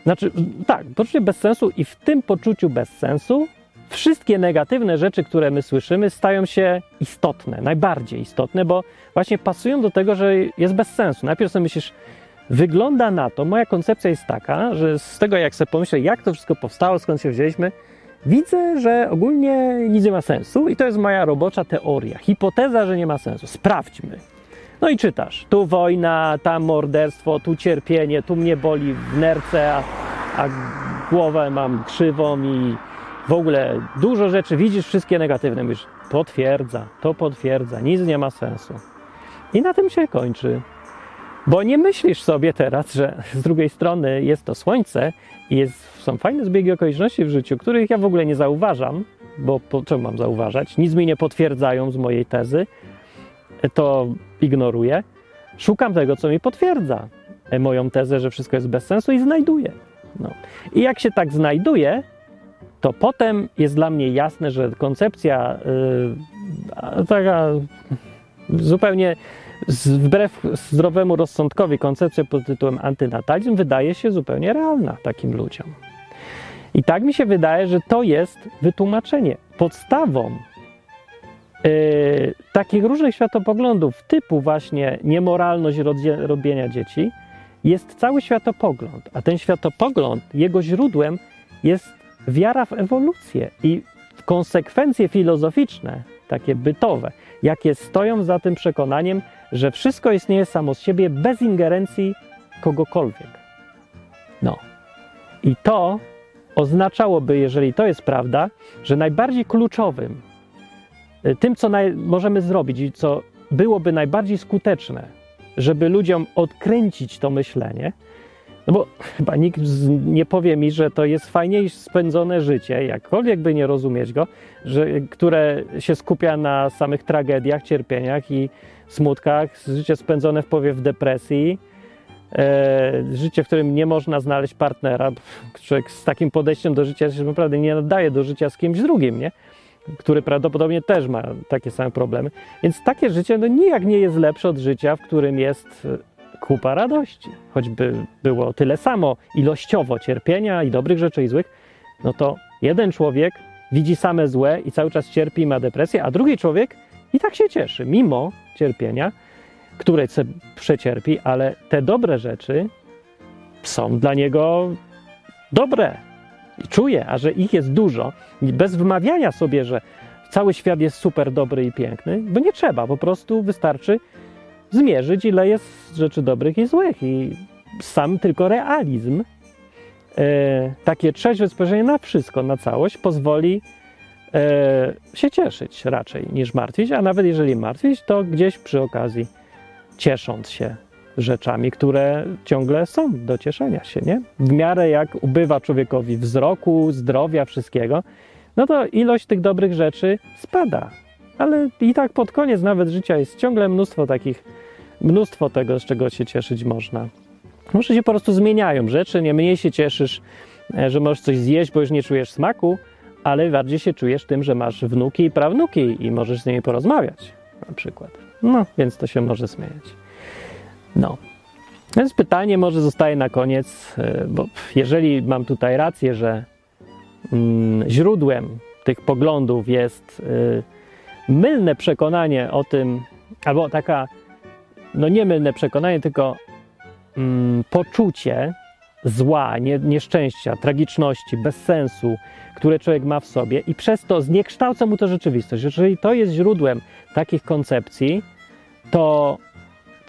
znaczy, tak, poczucie bezsensu i w tym poczuciu bezsensu wszystkie negatywne rzeczy, które my słyszymy, stają się istotne, najbardziej istotne, bo właśnie pasują do tego, że jest bez sensu. Najpierw sobie myślisz, wygląda na to, moja koncepcja jest taka, że z tego jak sobie pomyślę, jak to wszystko powstało, skąd się wzięliśmy, widzę, że ogólnie nic nie ma sensu i to jest moja robocza teoria, hipoteza, że nie ma sensu. Sprawdźmy. No i czytasz, tu wojna, tam morderstwo, tu cierpienie, tu mnie boli w nerce, a, a głowę mam krzywą i w ogóle dużo rzeczy, widzisz wszystkie negatywne, mówisz, potwierdza, to potwierdza, nic nie ma sensu. I na tym się kończy. Bo nie myślisz sobie teraz, że z drugiej strony jest to słońce i jest, są fajne zbiegi okoliczności w życiu, których ja w ogóle nie zauważam, bo po czemu mam zauważać? Nic mi nie potwierdzają z mojej tezy, to ignoruję, szukam tego, co mi potwierdza e, moją tezę, że wszystko jest bez sensu i znajduję. No. I jak się tak znajduje, to potem jest dla mnie jasne, że koncepcja yy, taka zupełnie wbrew zdrowemu rozsądkowi koncepcja pod tytułem antynatalizm wydaje się zupełnie realna takim ludziom. I tak mi się wydaje, że to jest wytłumaczenie. Podstawą yy, takich różnych światopoglądów, typu właśnie niemoralność robienia dzieci, jest cały światopogląd. A ten światopogląd, jego źródłem jest wiara w ewolucję i konsekwencje filozoficzne, takie bytowe, jakie stoją za tym przekonaniem, że wszystko istnieje samo z siebie bez ingerencji kogokolwiek. No. I to oznaczałoby, jeżeli to jest prawda, że najbardziej kluczowym, tym, co możemy zrobić i co byłoby najbardziej skuteczne, żeby ludziom odkręcić to myślenie, no bo chyba nikt nie powie mi, że to jest fajniej spędzone życie, jakkolwiek by nie rozumieć go, że, które się skupia na samych tragediach, cierpieniach i smutkach, życie spędzone w powie w depresji, e, życie, w którym nie można znaleźć partnera. Człowiek z takim podejściem do życia się naprawdę nie nadaje do życia z kimś drugim, nie? Który prawdopodobnie też ma takie same problemy. Więc takie życie no nijak nie jest lepsze od życia, w którym jest kupa radości. Choćby było tyle samo ilościowo cierpienia i dobrych rzeczy i złych, no to jeden człowiek widzi same złe i cały czas cierpi i ma depresję, a drugi człowiek i tak się cieszy, mimo cierpienia, które chce przecierpi, ale te dobre rzeczy są dla niego dobre. Czuje, a że ich jest dużo, bez wmawiania sobie, że cały świat jest super dobry i piękny, bo nie trzeba, po prostu wystarczy zmierzyć, ile jest rzeczy dobrych i złych. I sam tylko realizm, e, takie trzeźwe spojrzenie na wszystko, na całość, pozwoli e, się cieszyć raczej niż martwić, a nawet jeżeli martwić, to gdzieś przy okazji ciesząc się rzeczami, które ciągle są do cieszenia się, nie? W miarę jak ubywa człowiekowi wzroku, zdrowia, wszystkiego, no to ilość tych dobrych rzeczy spada. Ale i tak pod koniec nawet życia jest ciągle mnóstwo takich mnóstwo tego, z czego się cieszyć można. Może się po prostu zmieniają rzeczy, nie mniej się cieszysz, e, że możesz coś zjeść, bo już nie czujesz smaku, ale bardziej się czujesz tym, że masz wnuki i prawnuki i możesz z nimi porozmawiać na przykład. No, więc to się może zmieniać. No. Więc pytanie może zostaje na koniec, e, bo jeżeli mam tutaj rację, że mm, źródłem tych poglądów jest y, mylne przekonanie o tym, albo taka no niemylne przekonanie, tylko mm, poczucie zła, nie, nieszczęścia, tragiczności, bezsensu, które człowiek ma w sobie i przez to zniekształca mu to rzeczywistość. Jeżeli to jest źródłem takich koncepcji, to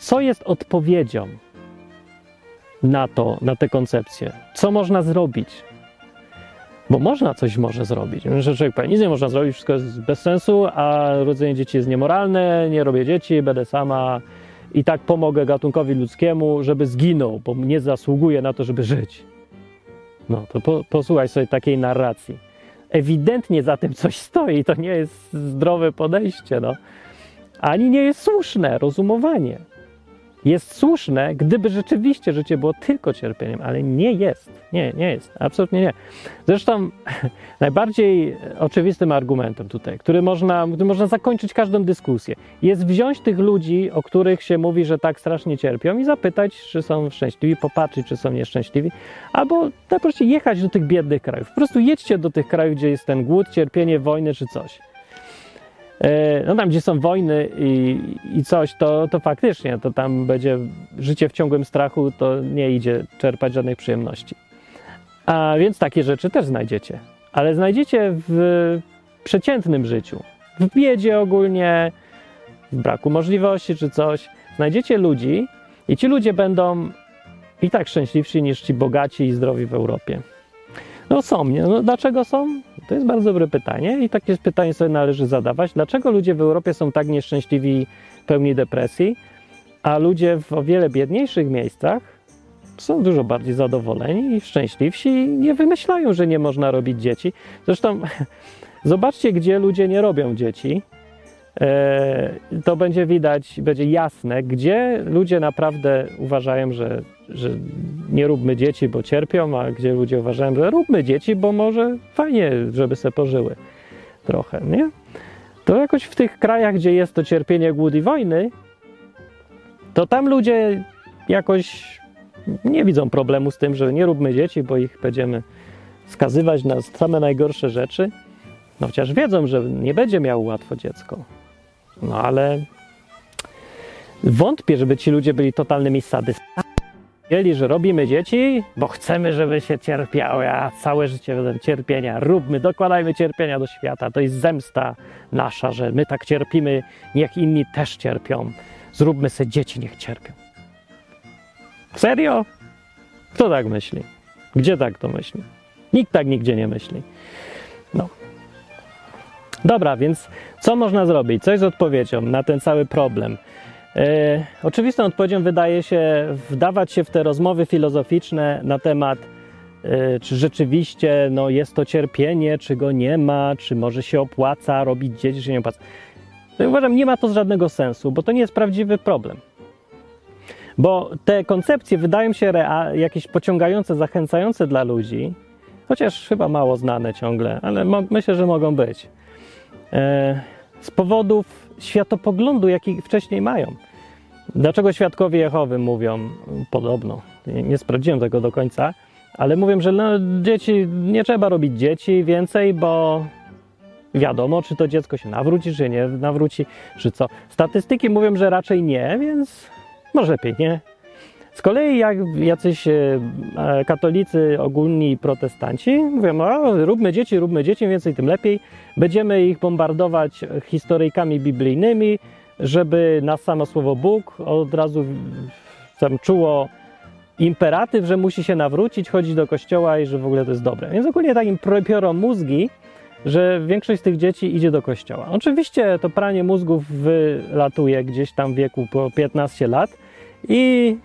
co jest odpowiedzią na to, na te koncepcje? Co można zrobić? Bo można coś może zrobić. Że człowiek powie, nic nie można zrobić, wszystko jest bez sensu, a rodzenie dzieci jest niemoralne, nie robię dzieci, będę sama, i tak pomogę gatunkowi ludzkiemu, żeby zginął, bo nie zasługuje na to, żeby żyć. No to po, posłuchaj sobie takiej narracji. Ewidentnie za tym coś stoi, to nie jest zdrowe podejście, no. Ani nie jest słuszne rozumowanie jest słuszne, gdyby rzeczywiście życie było tylko cierpieniem, ale nie jest. Nie, nie jest. Absolutnie nie. Zresztą najbardziej oczywistym argumentem tutaj, który można, który można zakończyć każdą dyskusję, jest wziąć tych ludzi, o których się mówi, że tak strasznie cierpią i zapytać, czy są szczęśliwi, popatrzeć, czy są nieszczęśliwi, albo proszę jechać do tych biednych krajów. Po prostu jedźcie do tych krajów, gdzie jest ten głód, cierpienie, wojny czy coś. E, no tam, gdzie są wojny i, i coś, to, to faktycznie, to tam będzie życie w ciągłym strachu, to nie idzie czerpać żadnej przyjemności. A więc takie rzeczy też znajdziecie. Ale znajdziecie w przeciętnym życiu, w biedzie ogólnie, w braku możliwości czy coś. Znajdziecie ludzi i ci ludzie będą i tak szczęśliwsi niż ci bogaci i zdrowi w Europie. No są, nie? No, dlaczego są? To jest bardzo dobre pytanie i takie pytanie sobie należy zadawać. Dlaczego ludzie w Europie są tak nieszczęśliwi, pełni depresji, a ludzie w o wiele biedniejszych miejscach są dużo bardziej zadowoleni i szczęśliwsi i nie wymyślają, że nie można robić dzieci. Zresztą zobaczcie, gdzie ludzie nie robią dzieci. E, to będzie widać, będzie jasne, gdzie ludzie naprawdę uważają, że, że nie róbmy dzieci, bo cierpią, a gdzie ludzie uważają, że róbmy dzieci, bo może fajnie, żeby se pożyły trochę, nie? To jakoś w tych krajach, gdzie jest to cierpienie, głód i wojny, to tam ludzie jakoś nie widzą problemu z tym, że nie róbmy dzieci, bo ich będziemy skazywać na same najgorsze rzeczy. No chociaż wiedzą, że nie będzie miał łatwo dziecko. No ale wątpię, żeby ci ludzie byli totalnymi sadystami. Wiedzieli, że robimy dzieci, bo chcemy, żeby się cierpiały, a całe życie będą cierpienia. Róbmy, dokładajmy cierpienia do świata. To jest zemsta nasza, że my tak cierpimy, niech inni też cierpią. Zróbmy sobie dzieci, niech cierpią. Serio? Kto tak myśli? Gdzie tak to myśli? Nikt tak nigdzie nie myśli. Dobra, więc co można zrobić? Co jest odpowiedzią na ten cały problem? E, oczywistą odpowiedzią wydaje się wdawać się w te rozmowy filozoficzne na temat, e, czy rzeczywiście no, jest to cierpienie, czy go nie ma, czy może się opłaca robić dzieci, czy nie opłaca. Ja uważam, nie ma to żadnego sensu, bo to nie jest prawdziwy problem. Bo te koncepcje wydają się jakieś pociągające, zachęcające dla ludzi, chociaż chyba mało znane ciągle, ale myślę, że mogą być. E, z powodów światopoglądu, jaki wcześniej mają. Dlaczego świadkowie Jehowy mówią podobno? Nie sprawdziłem tego do końca, ale mówią, że no, dzieci nie trzeba robić dzieci więcej, bo wiadomo, czy to dziecko się nawróci, czy nie nawróci, czy co. Statystyki mówią, że raczej nie, więc może lepiej nie. Z kolei jak jacyś e, katolicy ogólni protestanci mówią, o, róbmy dzieci, róbmy dzieci, więcej tym lepiej. Będziemy ich bombardować historyjkami biblijnymi, żeby nas samo słowo Bóg od razu tam czuło imperatyw, że musi się nawrócić, chodzić do kościoła i że w ogóle to jest dobre. Więc ogólnie takim piorą mózgi, że większość z tych dzieci idzie do kościoła. Oczywiście to pranie mózgów wylatuje gdzieś tam w wieku po 15 lat i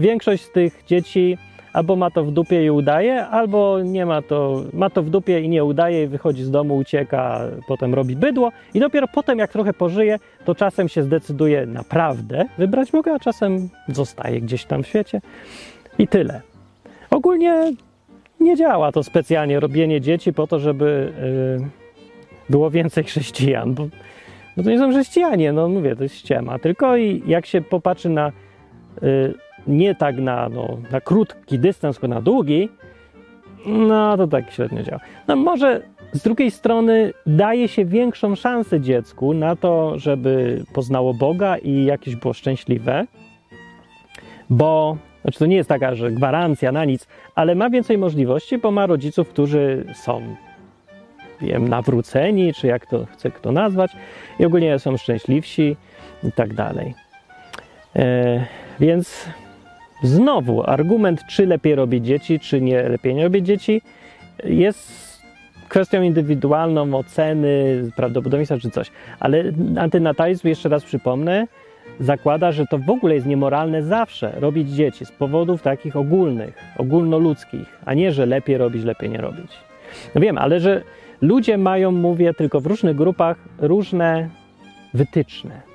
większość z tych dzieci albo ma to w dupie i udaje, albo nie ma to, ma to w dupie i nie udaje, i wychodzi z domu, ucieka, potem robi bydło i dopiero potem, jak trochę pożyje, to czasem się zdecyduje naprawdę wybrać Boga, a czasem zostaje gdzieś tam w świecie i tyle. Ogólnie nie działa to specjalnie, robienie dzieci po to, żeby yy, było więcej chrześcijan, bo, bo, to nie są chrześcijanie, no mówię, to jest ściema, tylko i jak się popatrzy na yy, nie tak na, no, na krótki dystans, tylko na długi, no to tak średnio działa. No może z drugiej strony daje się większą szansę dziecku na to, żeby poznało Boga i jakieś było szczęśliwe, bo znaczy to nie jest taka, że gwarancja na nic, ale ma więcej możliwości, bo ma rodziców, którzy są wiem, nawróceni, czy jak to chce kto nazwać, i ogólnie są szczęśliwsi i tak dalej. E, więc Znowu argument, czy lepiej robić dzieci, czy nie lepiej nie robić dzieci, jest kwestią indywidualną oceny, prawdopodobieństwa czy coś. Ale antynatalizm, jeszcze raz przypomnę, zakłada, że to w ogóle jest niemoralne zawsze robić dzieci z powodów takich ogólnych, ogólnoludzkich, a nie, że lepiej robić, lepiej nie robić. No wiem, ale że ludzie mają, mówię, tylko w różnych grupach różne wytyczne.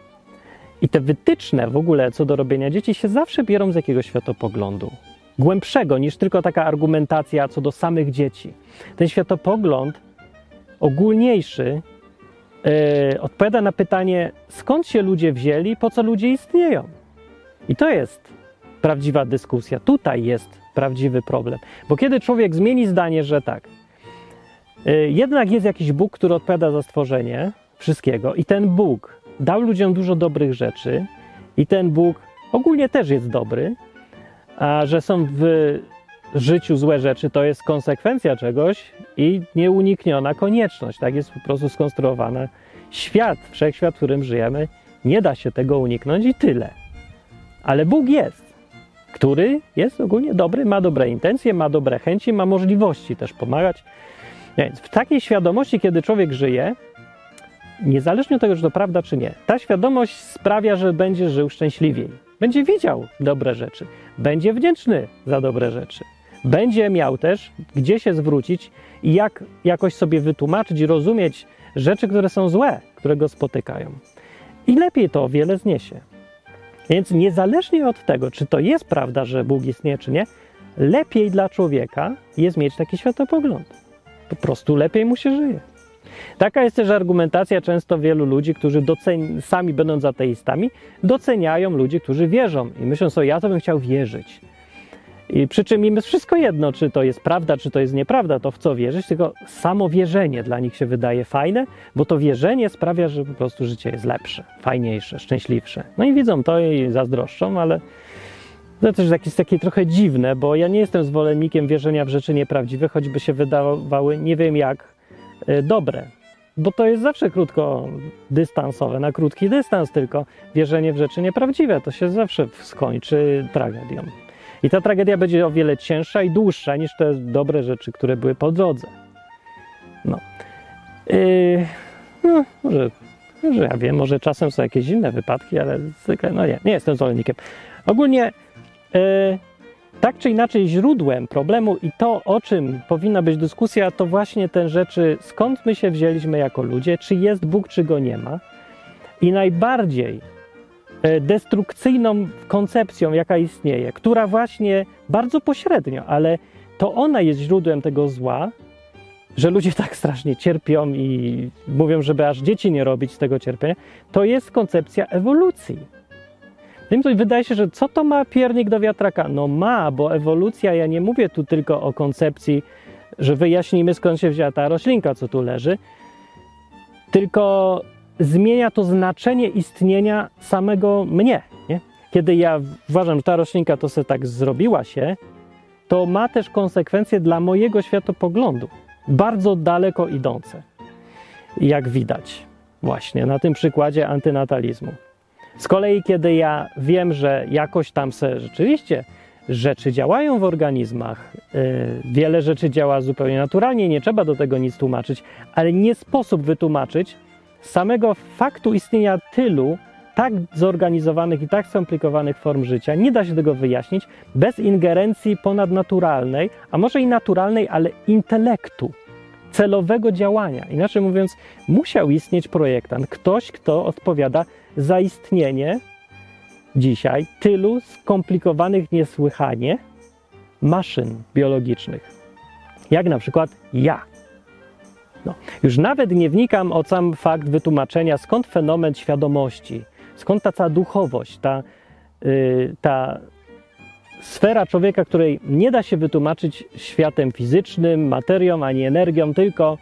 I te wytyczne w ogóle co do robienia dzieci się zawsze biorą z jakiegoś światopoglądu. Głębszego niż tylko taka argumentacja co do samych dzieci. Ten światopogląd ogólniejszy yy, odpowiada na pytanie, skąd się ludzie wzięli, po co ludzie istnieją. I to jest prawdziwa dyskusja. Tutaj jest prawdziwy problem. Bo kiedy człowiek zmieni zdanie, że tak, yy, jednak jest jakiś Bóg, który odpowiada za stworzenie wszystkiego, i ten Bóg dał ludziom dużo dobrych rzeczy i ten Bóg ogólnie też jest dobry, a że są w życiu złe rzeczy, to jest konsekwencja czegoś i nieunikniona konieczność. Tak jest po prostu skonstruowana. Świat, wszechświat, w którym żyjemy, nie da się tego uniknąć i tyle. Ale Bóg jest, który jest ogólnie dobry, ma dobre intencje, ma dobre chęci, ma możliwości też pomagać. Więc w takiej świadomości, kiedy człowiek żyje, niezależnie od tego, czy to prawda, czy nie, ta świadomość sprawia, że będzie żył szczęśliwiej. Będzie widział dobre rzeczy, będzie wdzięczny za dobre rzeczy, będzie miał też gdzie się zwrócić i jak jakoś sobie wytłumaczyć rozumieć rzeczy, które są złe, które go spotykają. I lepiej to o wiele zniesie. Więc niezależnie od tego, czy to jest prawda, że Bóg istnieje, czy nie, lepiej dla człowieka jest mieć taki światopogląd. Po prostu lepiej mu się żyje. Taka jest też argumentacja często wielu ludzi, którzy doceni- sami będąc ateistami, doceniają ludzi, którzy wierzą i myślą sobie, ja to bym chciał wierzyć. I przy czym im jest wszystko jedno, czy to jest prawda, czy to jest nieprawda, to w co wierzyć, tylko samo wierzenie dla nich się wydaje fajne, bo to wierzenie sprawia, że po prostu życie jest lepsze, fajniejsze, szczęśliwsze. No i widzą to i zazdroszczą, ale to też jakieś takie trochę dziwne, bo ja nie jestem zwolennikiem wierzenia w rzeczy nieprawdziwe, choćby się wydawały nie wiem jak dobre. Bo to jest zawsze krótko dystansowe, na krótki dystans tylko. Wierzenie w rzeczy nieprawdziwe to się zawsze skończy tragedią. I ta tragedia będzie o wiele cięższa i dłuższa niż te dobre rzeczy, które były po drodze. No. Yy, no, może, może ja wiem, może czasem są jakieś inne wypadki, ale zwykle, no nie, nie jestem zwolennikiem. Ogólnie, yy, tak czy inaczej, źródłem problemu i to, o czym powinna być dyskusja, to właśnie te rzeczy, skąd my się wzięliśmy jako ludzie, czy jest Bóg, czy go nie ma. I najbardziej e, destrukcyjną koncepcją, jaka istnieje, która właśnie bardzo pośrednio, ale to ona jest źródłem tego zła, że ludzie tak strasznie cierpią i mówią, żeby aż dzieci nie robić z tego cierpienia, to jest koncepcja ewolucji. Tym wydaje się, że co to ma piernik do wiatraka? No ma, bo ewolucja, ja nie mówię tu tylko o koncepcji, że wyjaśnijmy skąd się wzięła ta roślinka, co tu leży, tylko zmienia to znaczenie istnienia samego mnie. Nie? Kiedy ja uważam, że ta roślinka to sobie tak zrobiła się, to ma też konsekwencje dla mojego światopoglądu, bardzo daleko idące, jak widać właśnie na tym przykładzie antynatalizmu. Z kolei, kiedy ja wiem, że jakoś tam se rzeczywiście rzeczy działają w organizmach, yy, wiele rzeczy działa zupełnie naturalnie, nie trzeba do tego nic tłumaczyć, ale nie sposób wytłumaczyć samego faktu istnienia tylu tak zorganizowanych i tak skomplikowanych form życia. Nie da się tego wyjaśnić bez ingerencji ponadnaturalnej, a może i naturalnej, ale intelektu celowego działania. Inaczej mówiąc, musiał istnieć projektant, ktoś, kto odpowiada za istnienie dzisiaj tylu skomplikowanych niesłychanie maszyn biologicznych, jak na przykład ja. No, już nawet nie wnikam o sam fakt wytłumaczenia, skąd fenomen świadomości, skąd ta cała duchowość, ta, yy, ta sfera człowieka, której nie da się wytłumaczyć światem fizycznym, materią ani energią, tylko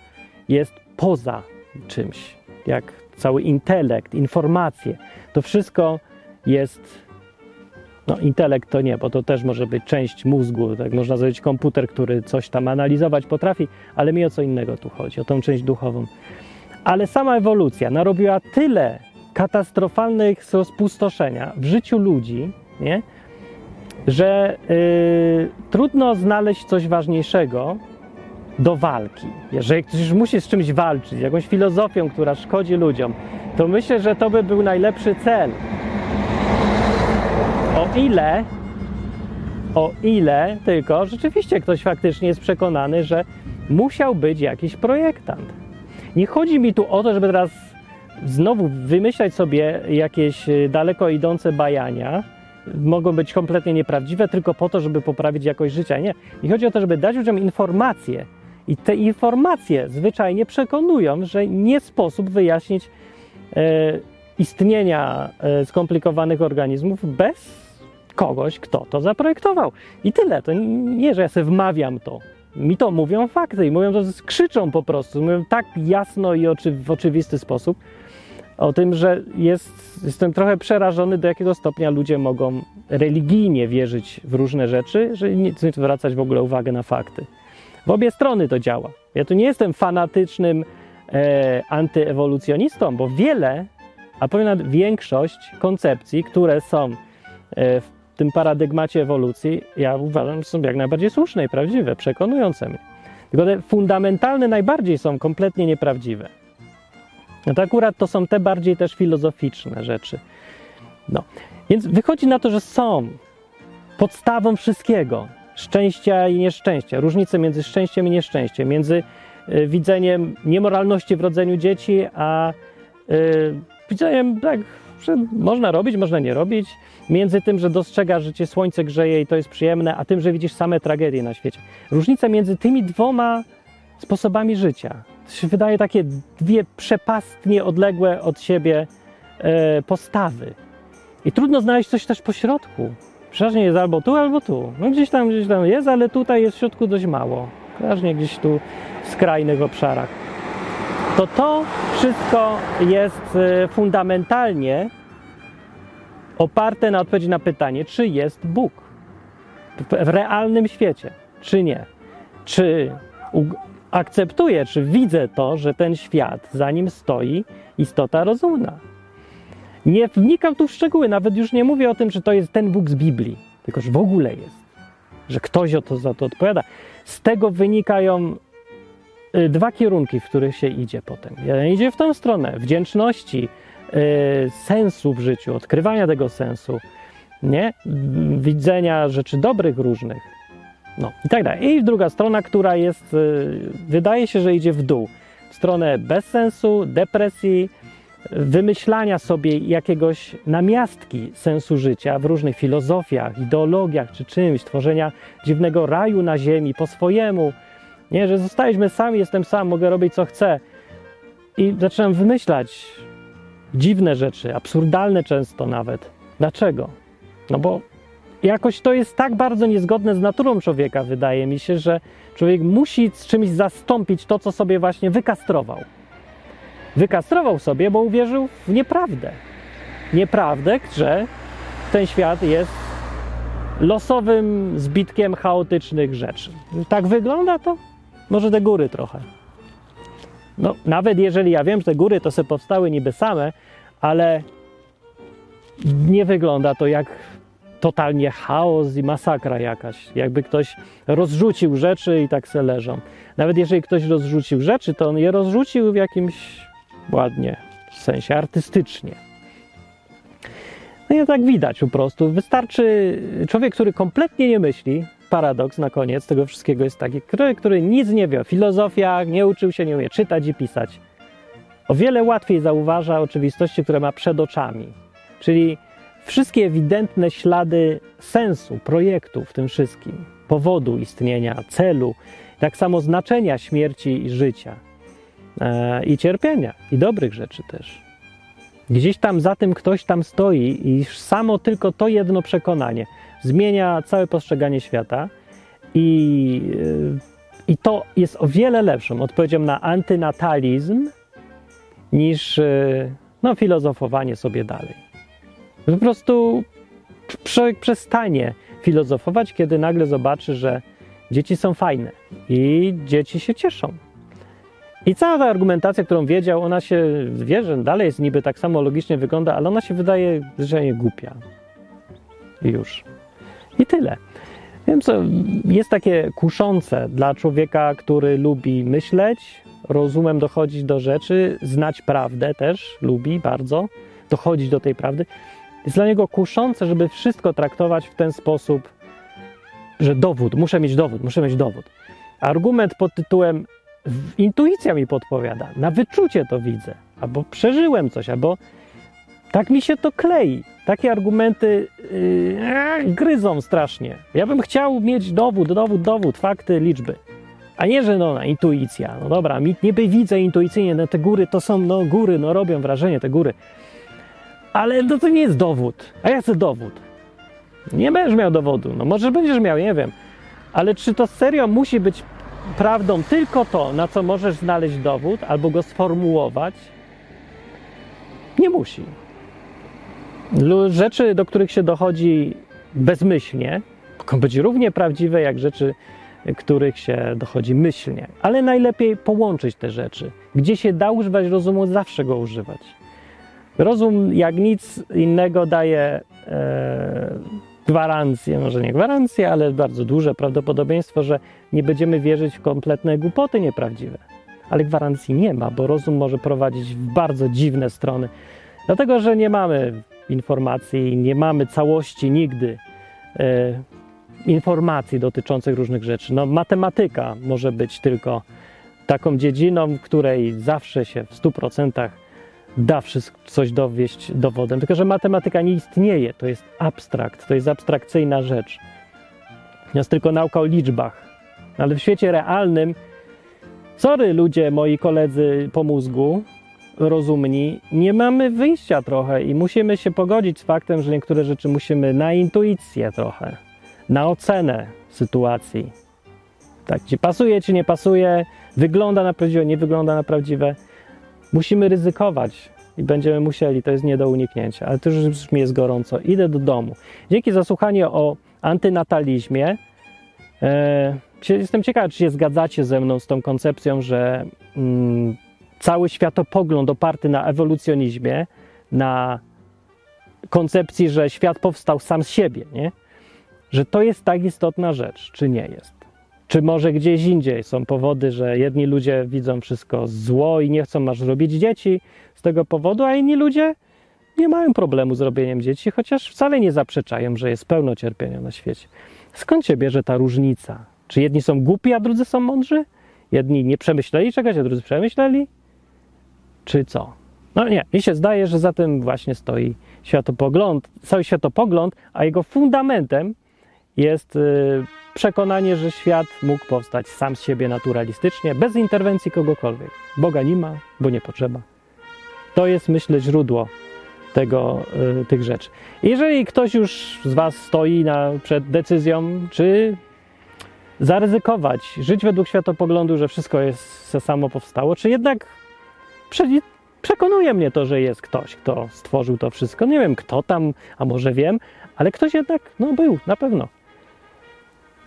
jest poza czymś, jak cały intelekt, informacje. To wszystko jest. No, intelekt to nie, bo to też może być część mózgu. Tak można zrobić komputer, który coś tam analizować potrafi, ale mi o co innego tu chodzi, o tą część duchową. Ale sama ewolucja narobiła tyle katastrofalnych spustoszenia w życiu ludzi, nie? że yy, trudno znaleźć coś ważniejszego do walki. Jeżeli ktoś już musi z czymś walczyć, jakąś filozofią, która szkodzi ludziom, to myślę, że to by był najlepszy cel. O ile, o ile tylko rzeczywiście ktoś faktycznie jest przekonany, że musiał być jakiś projektant. Nie chodzi mi tu o to, żeby teraz znowu wymyślać sobie jakieś daleko idące bajania, mogą być kompletnie nieprawdziwe tylko po to, żeby poprawić jakość życia. Nie. I chodzi o to, żeby dać ludziom informacje. I te informacje zwyczajnie przekonują, że nie sposób wyjaśnić e, istnienia e, skomplikowanych organizmów bez kogoś, kto to zaprojektował. I tyle. To nie, że ja sobie wmawiam to. Mi to mówią fakty i mówią to, krzyczą po prostu. Mówią tak jasno i oczy, w oczywisty sposób, o tym, że jest, jestem trochę przerażony, do jakiego stopnia ludzie mogą religijnie wierzyć w różne rzeczy, że nie zwracać w ogóle uwagę na fakty. W obie strony to działa. Ja tu nie jestem fanatycznym e, antyewolucjonistą, bo wiele, a powiem nawet większość koncepcji, które są e, w tym paradygmacie ewolucji, ja uważam, że są jak najbardziej słuszne i prawdziwe, przekonujące mnie. Tylko te fundamentalne najbardziej są kompletnie nieprawdziwe. No to akurat to są te bardziej też filozoficzne rzeczy. No. Więc wychodzi na to, że są podstawą wszystkiego. Szczęścia i nieszczęścia, różnicę między szczęściem i nieszczęściem, między y, widzeniem niemoralności w rodzeniu dzieci, a y, widzeniem tak, że można robić, można nie robić, między tym, że dostrzegasz, że cię słońce grzeje i to jest przyjemne, a tym, że widzisz same tragedie na świecie. Różnica między tymi dwoma sposobami życia. To się wydaje takie dwie przepastnie odległe od siebie e, postawy. I trudno znaleźć coś też po środku. Przeważnie jest albo tu, albo tu. No gdzieś tam, gdzieś tam jest, ale tutaj jest w środku dość mało. Przeważnie gdzieś tu w skrajnych obszarach. To to wszystko jest e, fundamentalnie oparte na odpowiedzi na pytanie, czy jest Bóg w realnym świecie, czy nie. Czy akceptuję, czy widzę to, że ten świat, za nim stoi istota rozumna. Nie wnikam tu w szczegóły, nawet już nie mówię o tym, że to jest ten Bóg z Biblii, tylko że w ogóle jest, że ktoś o to, za to odpowiada. Z tego wynikają y, dwa kierunki, w których się idzie potem. Jeden idzie w tę stronę wdzięczności, Y, sensu w życiu, odkrywania tego sensu, nie? Widzenia rzeczy dobrych różnych. No i tak dalej. I druga strona, która jest, y, wydaje się, że idzie w dół. W stronę bezsensu, depresji, wymyślania sobie jakiegoś namiastki sensu życia w różnych filozofiach, ideologiach czy czymś, tworzenia dziwnego raju na ziemi po swojemu. Nie, że zostaliśmy sami, jestem sam, mogę robić co chcę. I zaczynam wymyślać dziwne rzeczy, absurdalne często nawet. Dlaczego? No bo jakoś to jest tak bardzo niezgodne z naturą człowieka, wydaje mi się, że człowiek musi z czymś zastąpić to, co sobie właśnie wykastrował. Wykastrował sobie, bo uwierzył w nieprawdę. Nieprawdę, że ten świat jest losowym zbitkiem chaotycznych rzeczy. Tak wygląda to? Może te góry trochę. No, nawet jeżeli ja wiem, że te góry to sobie powstały niby same, ale nie wygląda to jak totalnie chaos i masakra jakaś. Jakby ktoś rozrzucił rzeczy i tak se leżą. Nawet jeżeli ktoś rozrzucił rzeczy, to on je rozrzucił w jakimś ładnie, w sensie artystycznie. No i tak widać po prostu. Wystarczy człowiek, który kompletnie nie myśli, paradoks na koniec tego wszystkiego jest taki, który, który nic nie wie o filozofiach, nie uczył się, nie umie czytać i pisać. O wiele łatwiej zauważa oczywistości, które ma przed oczami. Czyli wszystkie ewidentne ślady sensu projektu w tym wszystkim, powodu istnienia, celu, tak samo znaczenia śmierci i życia, i cierpienia, i dobrych rzeczy też. Gdzieś tam za tym ktoś tam stoi i samo tylko to jedno przekonanie zmienia całe postrzeganie świata i, y, i to jest o wiele lepszą odpowiedzią na antynatalizm niż y, no, filozofowanie sobie dalej. Po prostu człowiek przestanie filozofować, kiedy nagle zobaczy, że dzieci są fajne i dzieci się cieszą. I cała ta argumentacja, którą wiedział, ona się wie, że dalej jest niby tak samo logicznie wygląda, ale ona się wydaje zwyczajnie głupia. I już. I tyle. Wiem co, jest takie kuszące dla człowieka, który lubi myśleć, rozumem dochodzić do rzeczy, znać prawdę też, lubi bardzo, dochodzić do tej prawdy. Jest dla niego kuszące, żeby wszystko traktować w ten sposób, że dowód, muszę mieć dowód, muszę mieć dowód. Argument pod tytułem intuicja mi podpowiada, na wyczucie to widzę, albo przeżyłem coś, albo tak mi się to klei. Takie argumenty yy, gryzą strasznie. Ja bym chciał mieć dowód, dowód, dowód, fakty, liczby. A nie, że no, intuicja. No dobra, niby widzę intuicyjnie, no te góry to są, no góry, no robią wrażenie te góry. Ale no to nie jest dowód. A ja chcę dowód. Nie będziesz miał dowodu. No może będziesz miał, nie wiem. Ale czy to serio musi być prawdą tylko to, na co możesz znaleźć dowód albo go sformułować? Nie musi. Rzeczy, do których się dochodzi bezmyślnie, mogą być równie prawdziwe jak rzeczy, których się dochodzi myślnie. Ale najlepiej połączyć te rzeczy. Gdzie się da używać rozumu, zawsze go używać. Rozum, jak nic innego, daje e, gwarancję, może nie gwarancję, ale bardzo duże prawdopodobieństwo, że nie będziemy wierzyć w kompletne głupoty nieprawdziwe. Ale gwarancji nie ma, bo rozum może prowadzić w bardzo dziwne strony. Dlatego, że nie mamy informacji, nie mamy całości nigdy. E, informacji dotyczących różnych rzeczy. No, matematyka może być tylko taką dziedziną, w której zawsze się w 100% da wszystko, coś dowieść dowodem. Tylko, że matematyka nie istnieje, to jest abstrakt, to jest abstrakcyjna rzecz. Jest tylko nauka o liczbach. Ale w świecie realnym, sorry ludzie, moi koledzy po mózgu, rozumni, nie mamy wyjścia trochę i musimy się pogodzić z faktem, że niektóre rzeczy musimy na intuicję trochę, na ocenę sytuacji. Tak, ci pasuje, czy nie pasuje, wygląda na prawdziwe, nie wygląda na prawdziwe. Musimy ryzykować i będziemy musieli, to jest nie do uniknięcia, ale to już mi jest gorąco. Idę do domu. Dzięki za słuchanie o antynatalizmie. E, jestem ciekaw, czy się zgadzacie ze mną z tą koncepcją, że mm, cały światopogląd oparty na ewolucjonizmie, na koncepcji, że świat powstał sam z siebie, nie? że to jest tak istotna rzecz, czy nie jest. Czy może gdzieś indziej są powody, że jedni ludzie widzą wszystko zło i nie chcą masz robić dzieci z tego powodu, a inni ludzie nie mają problemu z robieniem dzieci, chociaż wcale nie zaprzeczają, że jest pełno cierpienia na świecie. Skąd się bierze ta różnica? Czy jedni są głupi, a drudzy są mądrzy? Jedni nie przemyśleli czegoś, a drudzy przemyśleli? Czy co? No nie, mi się zdaje, że za tym właśnie stoi światopogląd, cały światopogląd, a jego fundamentem jest y, przekonanie, że świat mógł powstać sam z siebie naturalistycznie, bez interwencji kogokolwiek. Boga nie ma, bo nie potrzeba. To jest, myślę, źródło tego, y, tych rzeczy. Jeżeli ktoś już z Was stoi na, przed decyzją, czy zaryzykować, żyć według światopoglądu, że wszystko jest se samo powstało, czy jednak przekonuje mnie to, że jest ktoś, kto stworzył to wszystko. Nie wiem kto tam, a może wiem, ale ktoś jednak no, był, na pewno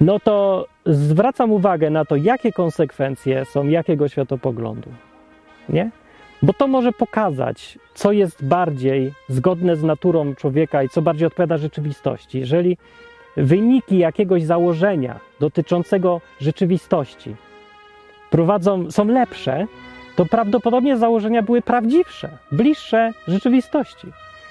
no to zwracam uwagę na to, jakie konsekwencje są jakiego światopoglądu. Nie? Bo to może pokazać, co jest bardziej zgodne z naturą człowieka i co bardziej odpowiada rzeczywistości. Jeżeli wyniki jakiegoś założenia dotyczącego rzeczywistości prowadzą, są lepsze, to prawdopodobnie założenia były prawdziwsze, bliższe rzeczywistości.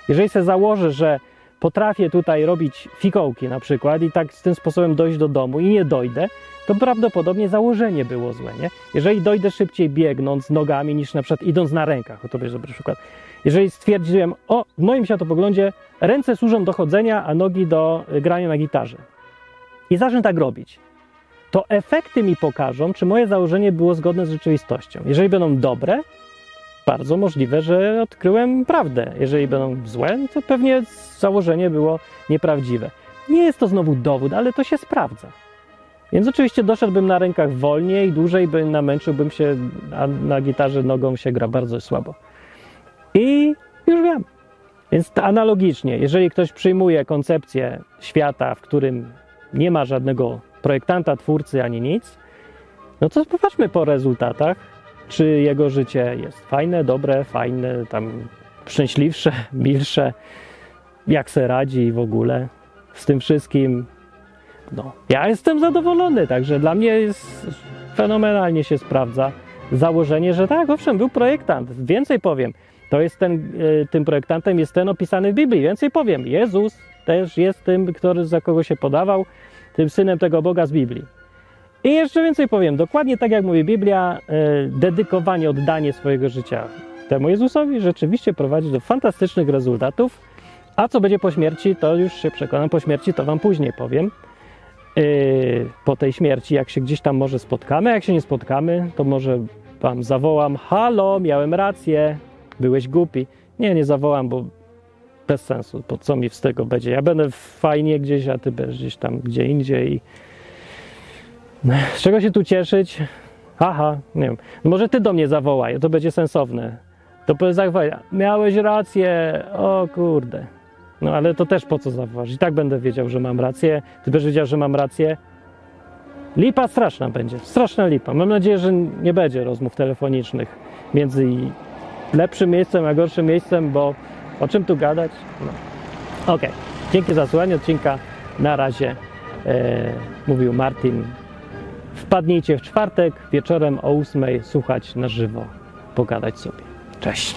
Jeżeli się założę, że potrafię tutaj robić fikołki na przykład i tak z tym sposobem dojść do domu i nie dojdę, to prawdopodobnie założenie było złe, nie? Jeżeli dojdę szybciej biegnąc nogami niż na przykład idąc na rękach, o to będzie dobry przykład. Jeżeli stwierdziłem, o, w moim światopoglądzie ręce służą do chodzenia, a nogi do grania na gitarze i zacznę tak robić, to efekty mi pokażą, czy moje założenie było zgodne z rzeczywistością. Jeżeli będą dobre, bardzo możliwe, że odkryłem prawdę. Jeżeli będą złe, to pewnie założenie było nieprawdziwe. Nie jest to znowu dowód, ale to się sprawdza. Więc oczywiście doszedłbym na rękach wolniej, dłużej bym namęczyłbym się, a na gitarze nogą się gra bardzo słabo. I już wiem. Więc analogicznie, jeżeli ktoś przyjmuje koncepcję świata, w którym nie ma żadnego projektanta, twórcy ani nic, no to popatrzmy po rezultatach czy jego życie jest fajne, dobre, fajne, tam szczęśliwsze, milsze, jak se radzi w ogóle z tym wszystkim. No, ja jestem zadowolony, także dla mnie jest fenomenalnie się sprawdza założenie, że tak, owszem, był projektant. Więcej powiem, to jest ten, e, tym projektantem jest ten opisany w Biblii. Więcej powiem, Jezus też jest tym, który za kogo się podawał, tym synem tego Boga z Biblii. I jeszcze więcej powiem, dokładnie tak jak mówi Biblia, e, dedykowanie, oddanie swojego życia temu Jezusowi rzeczywiście prowadzi do fantastycznych rezultatów. A co będzie po śmierci, to już się przekonam. Po śmierci to Wam później powiem. E, po tej śmierci, jak się gdzieś tam może spotkamy, jak się nie spotkamy, to może Wam zawołam: Halo, miałem rację, byłeś głupi. Nie, nie zawołam, bo bez sensu. Po co mi z tego będzie? Ja będę fajnie gdzieś, a Ty będziesz gdzieś tam gdzie indziej. Z czego się tu cieszyć? Aha, nie wiem. No może ty do mnie zawołaj, to będzie sensowne. To powiedz miałeś rację, o kurde. No ale to też po co zawołasz? I tak będę wiedział, że mam rację. Ty będziesz wiedział, że mam rację. Lipa straszna będzie, straszna lipa. Mam nadzieję, że nie będzie rozmów telefonicznych między lepszym miejscem a gorszym miejscem, bo o czym tu gadać? No. Okej, okay. dzięki za słuchanie odcinka. Na razie e, mówił Martin Wpadnijcie w czwartek wieczorem o 8 słuchać na żywo, pogadać sobie. Cześć!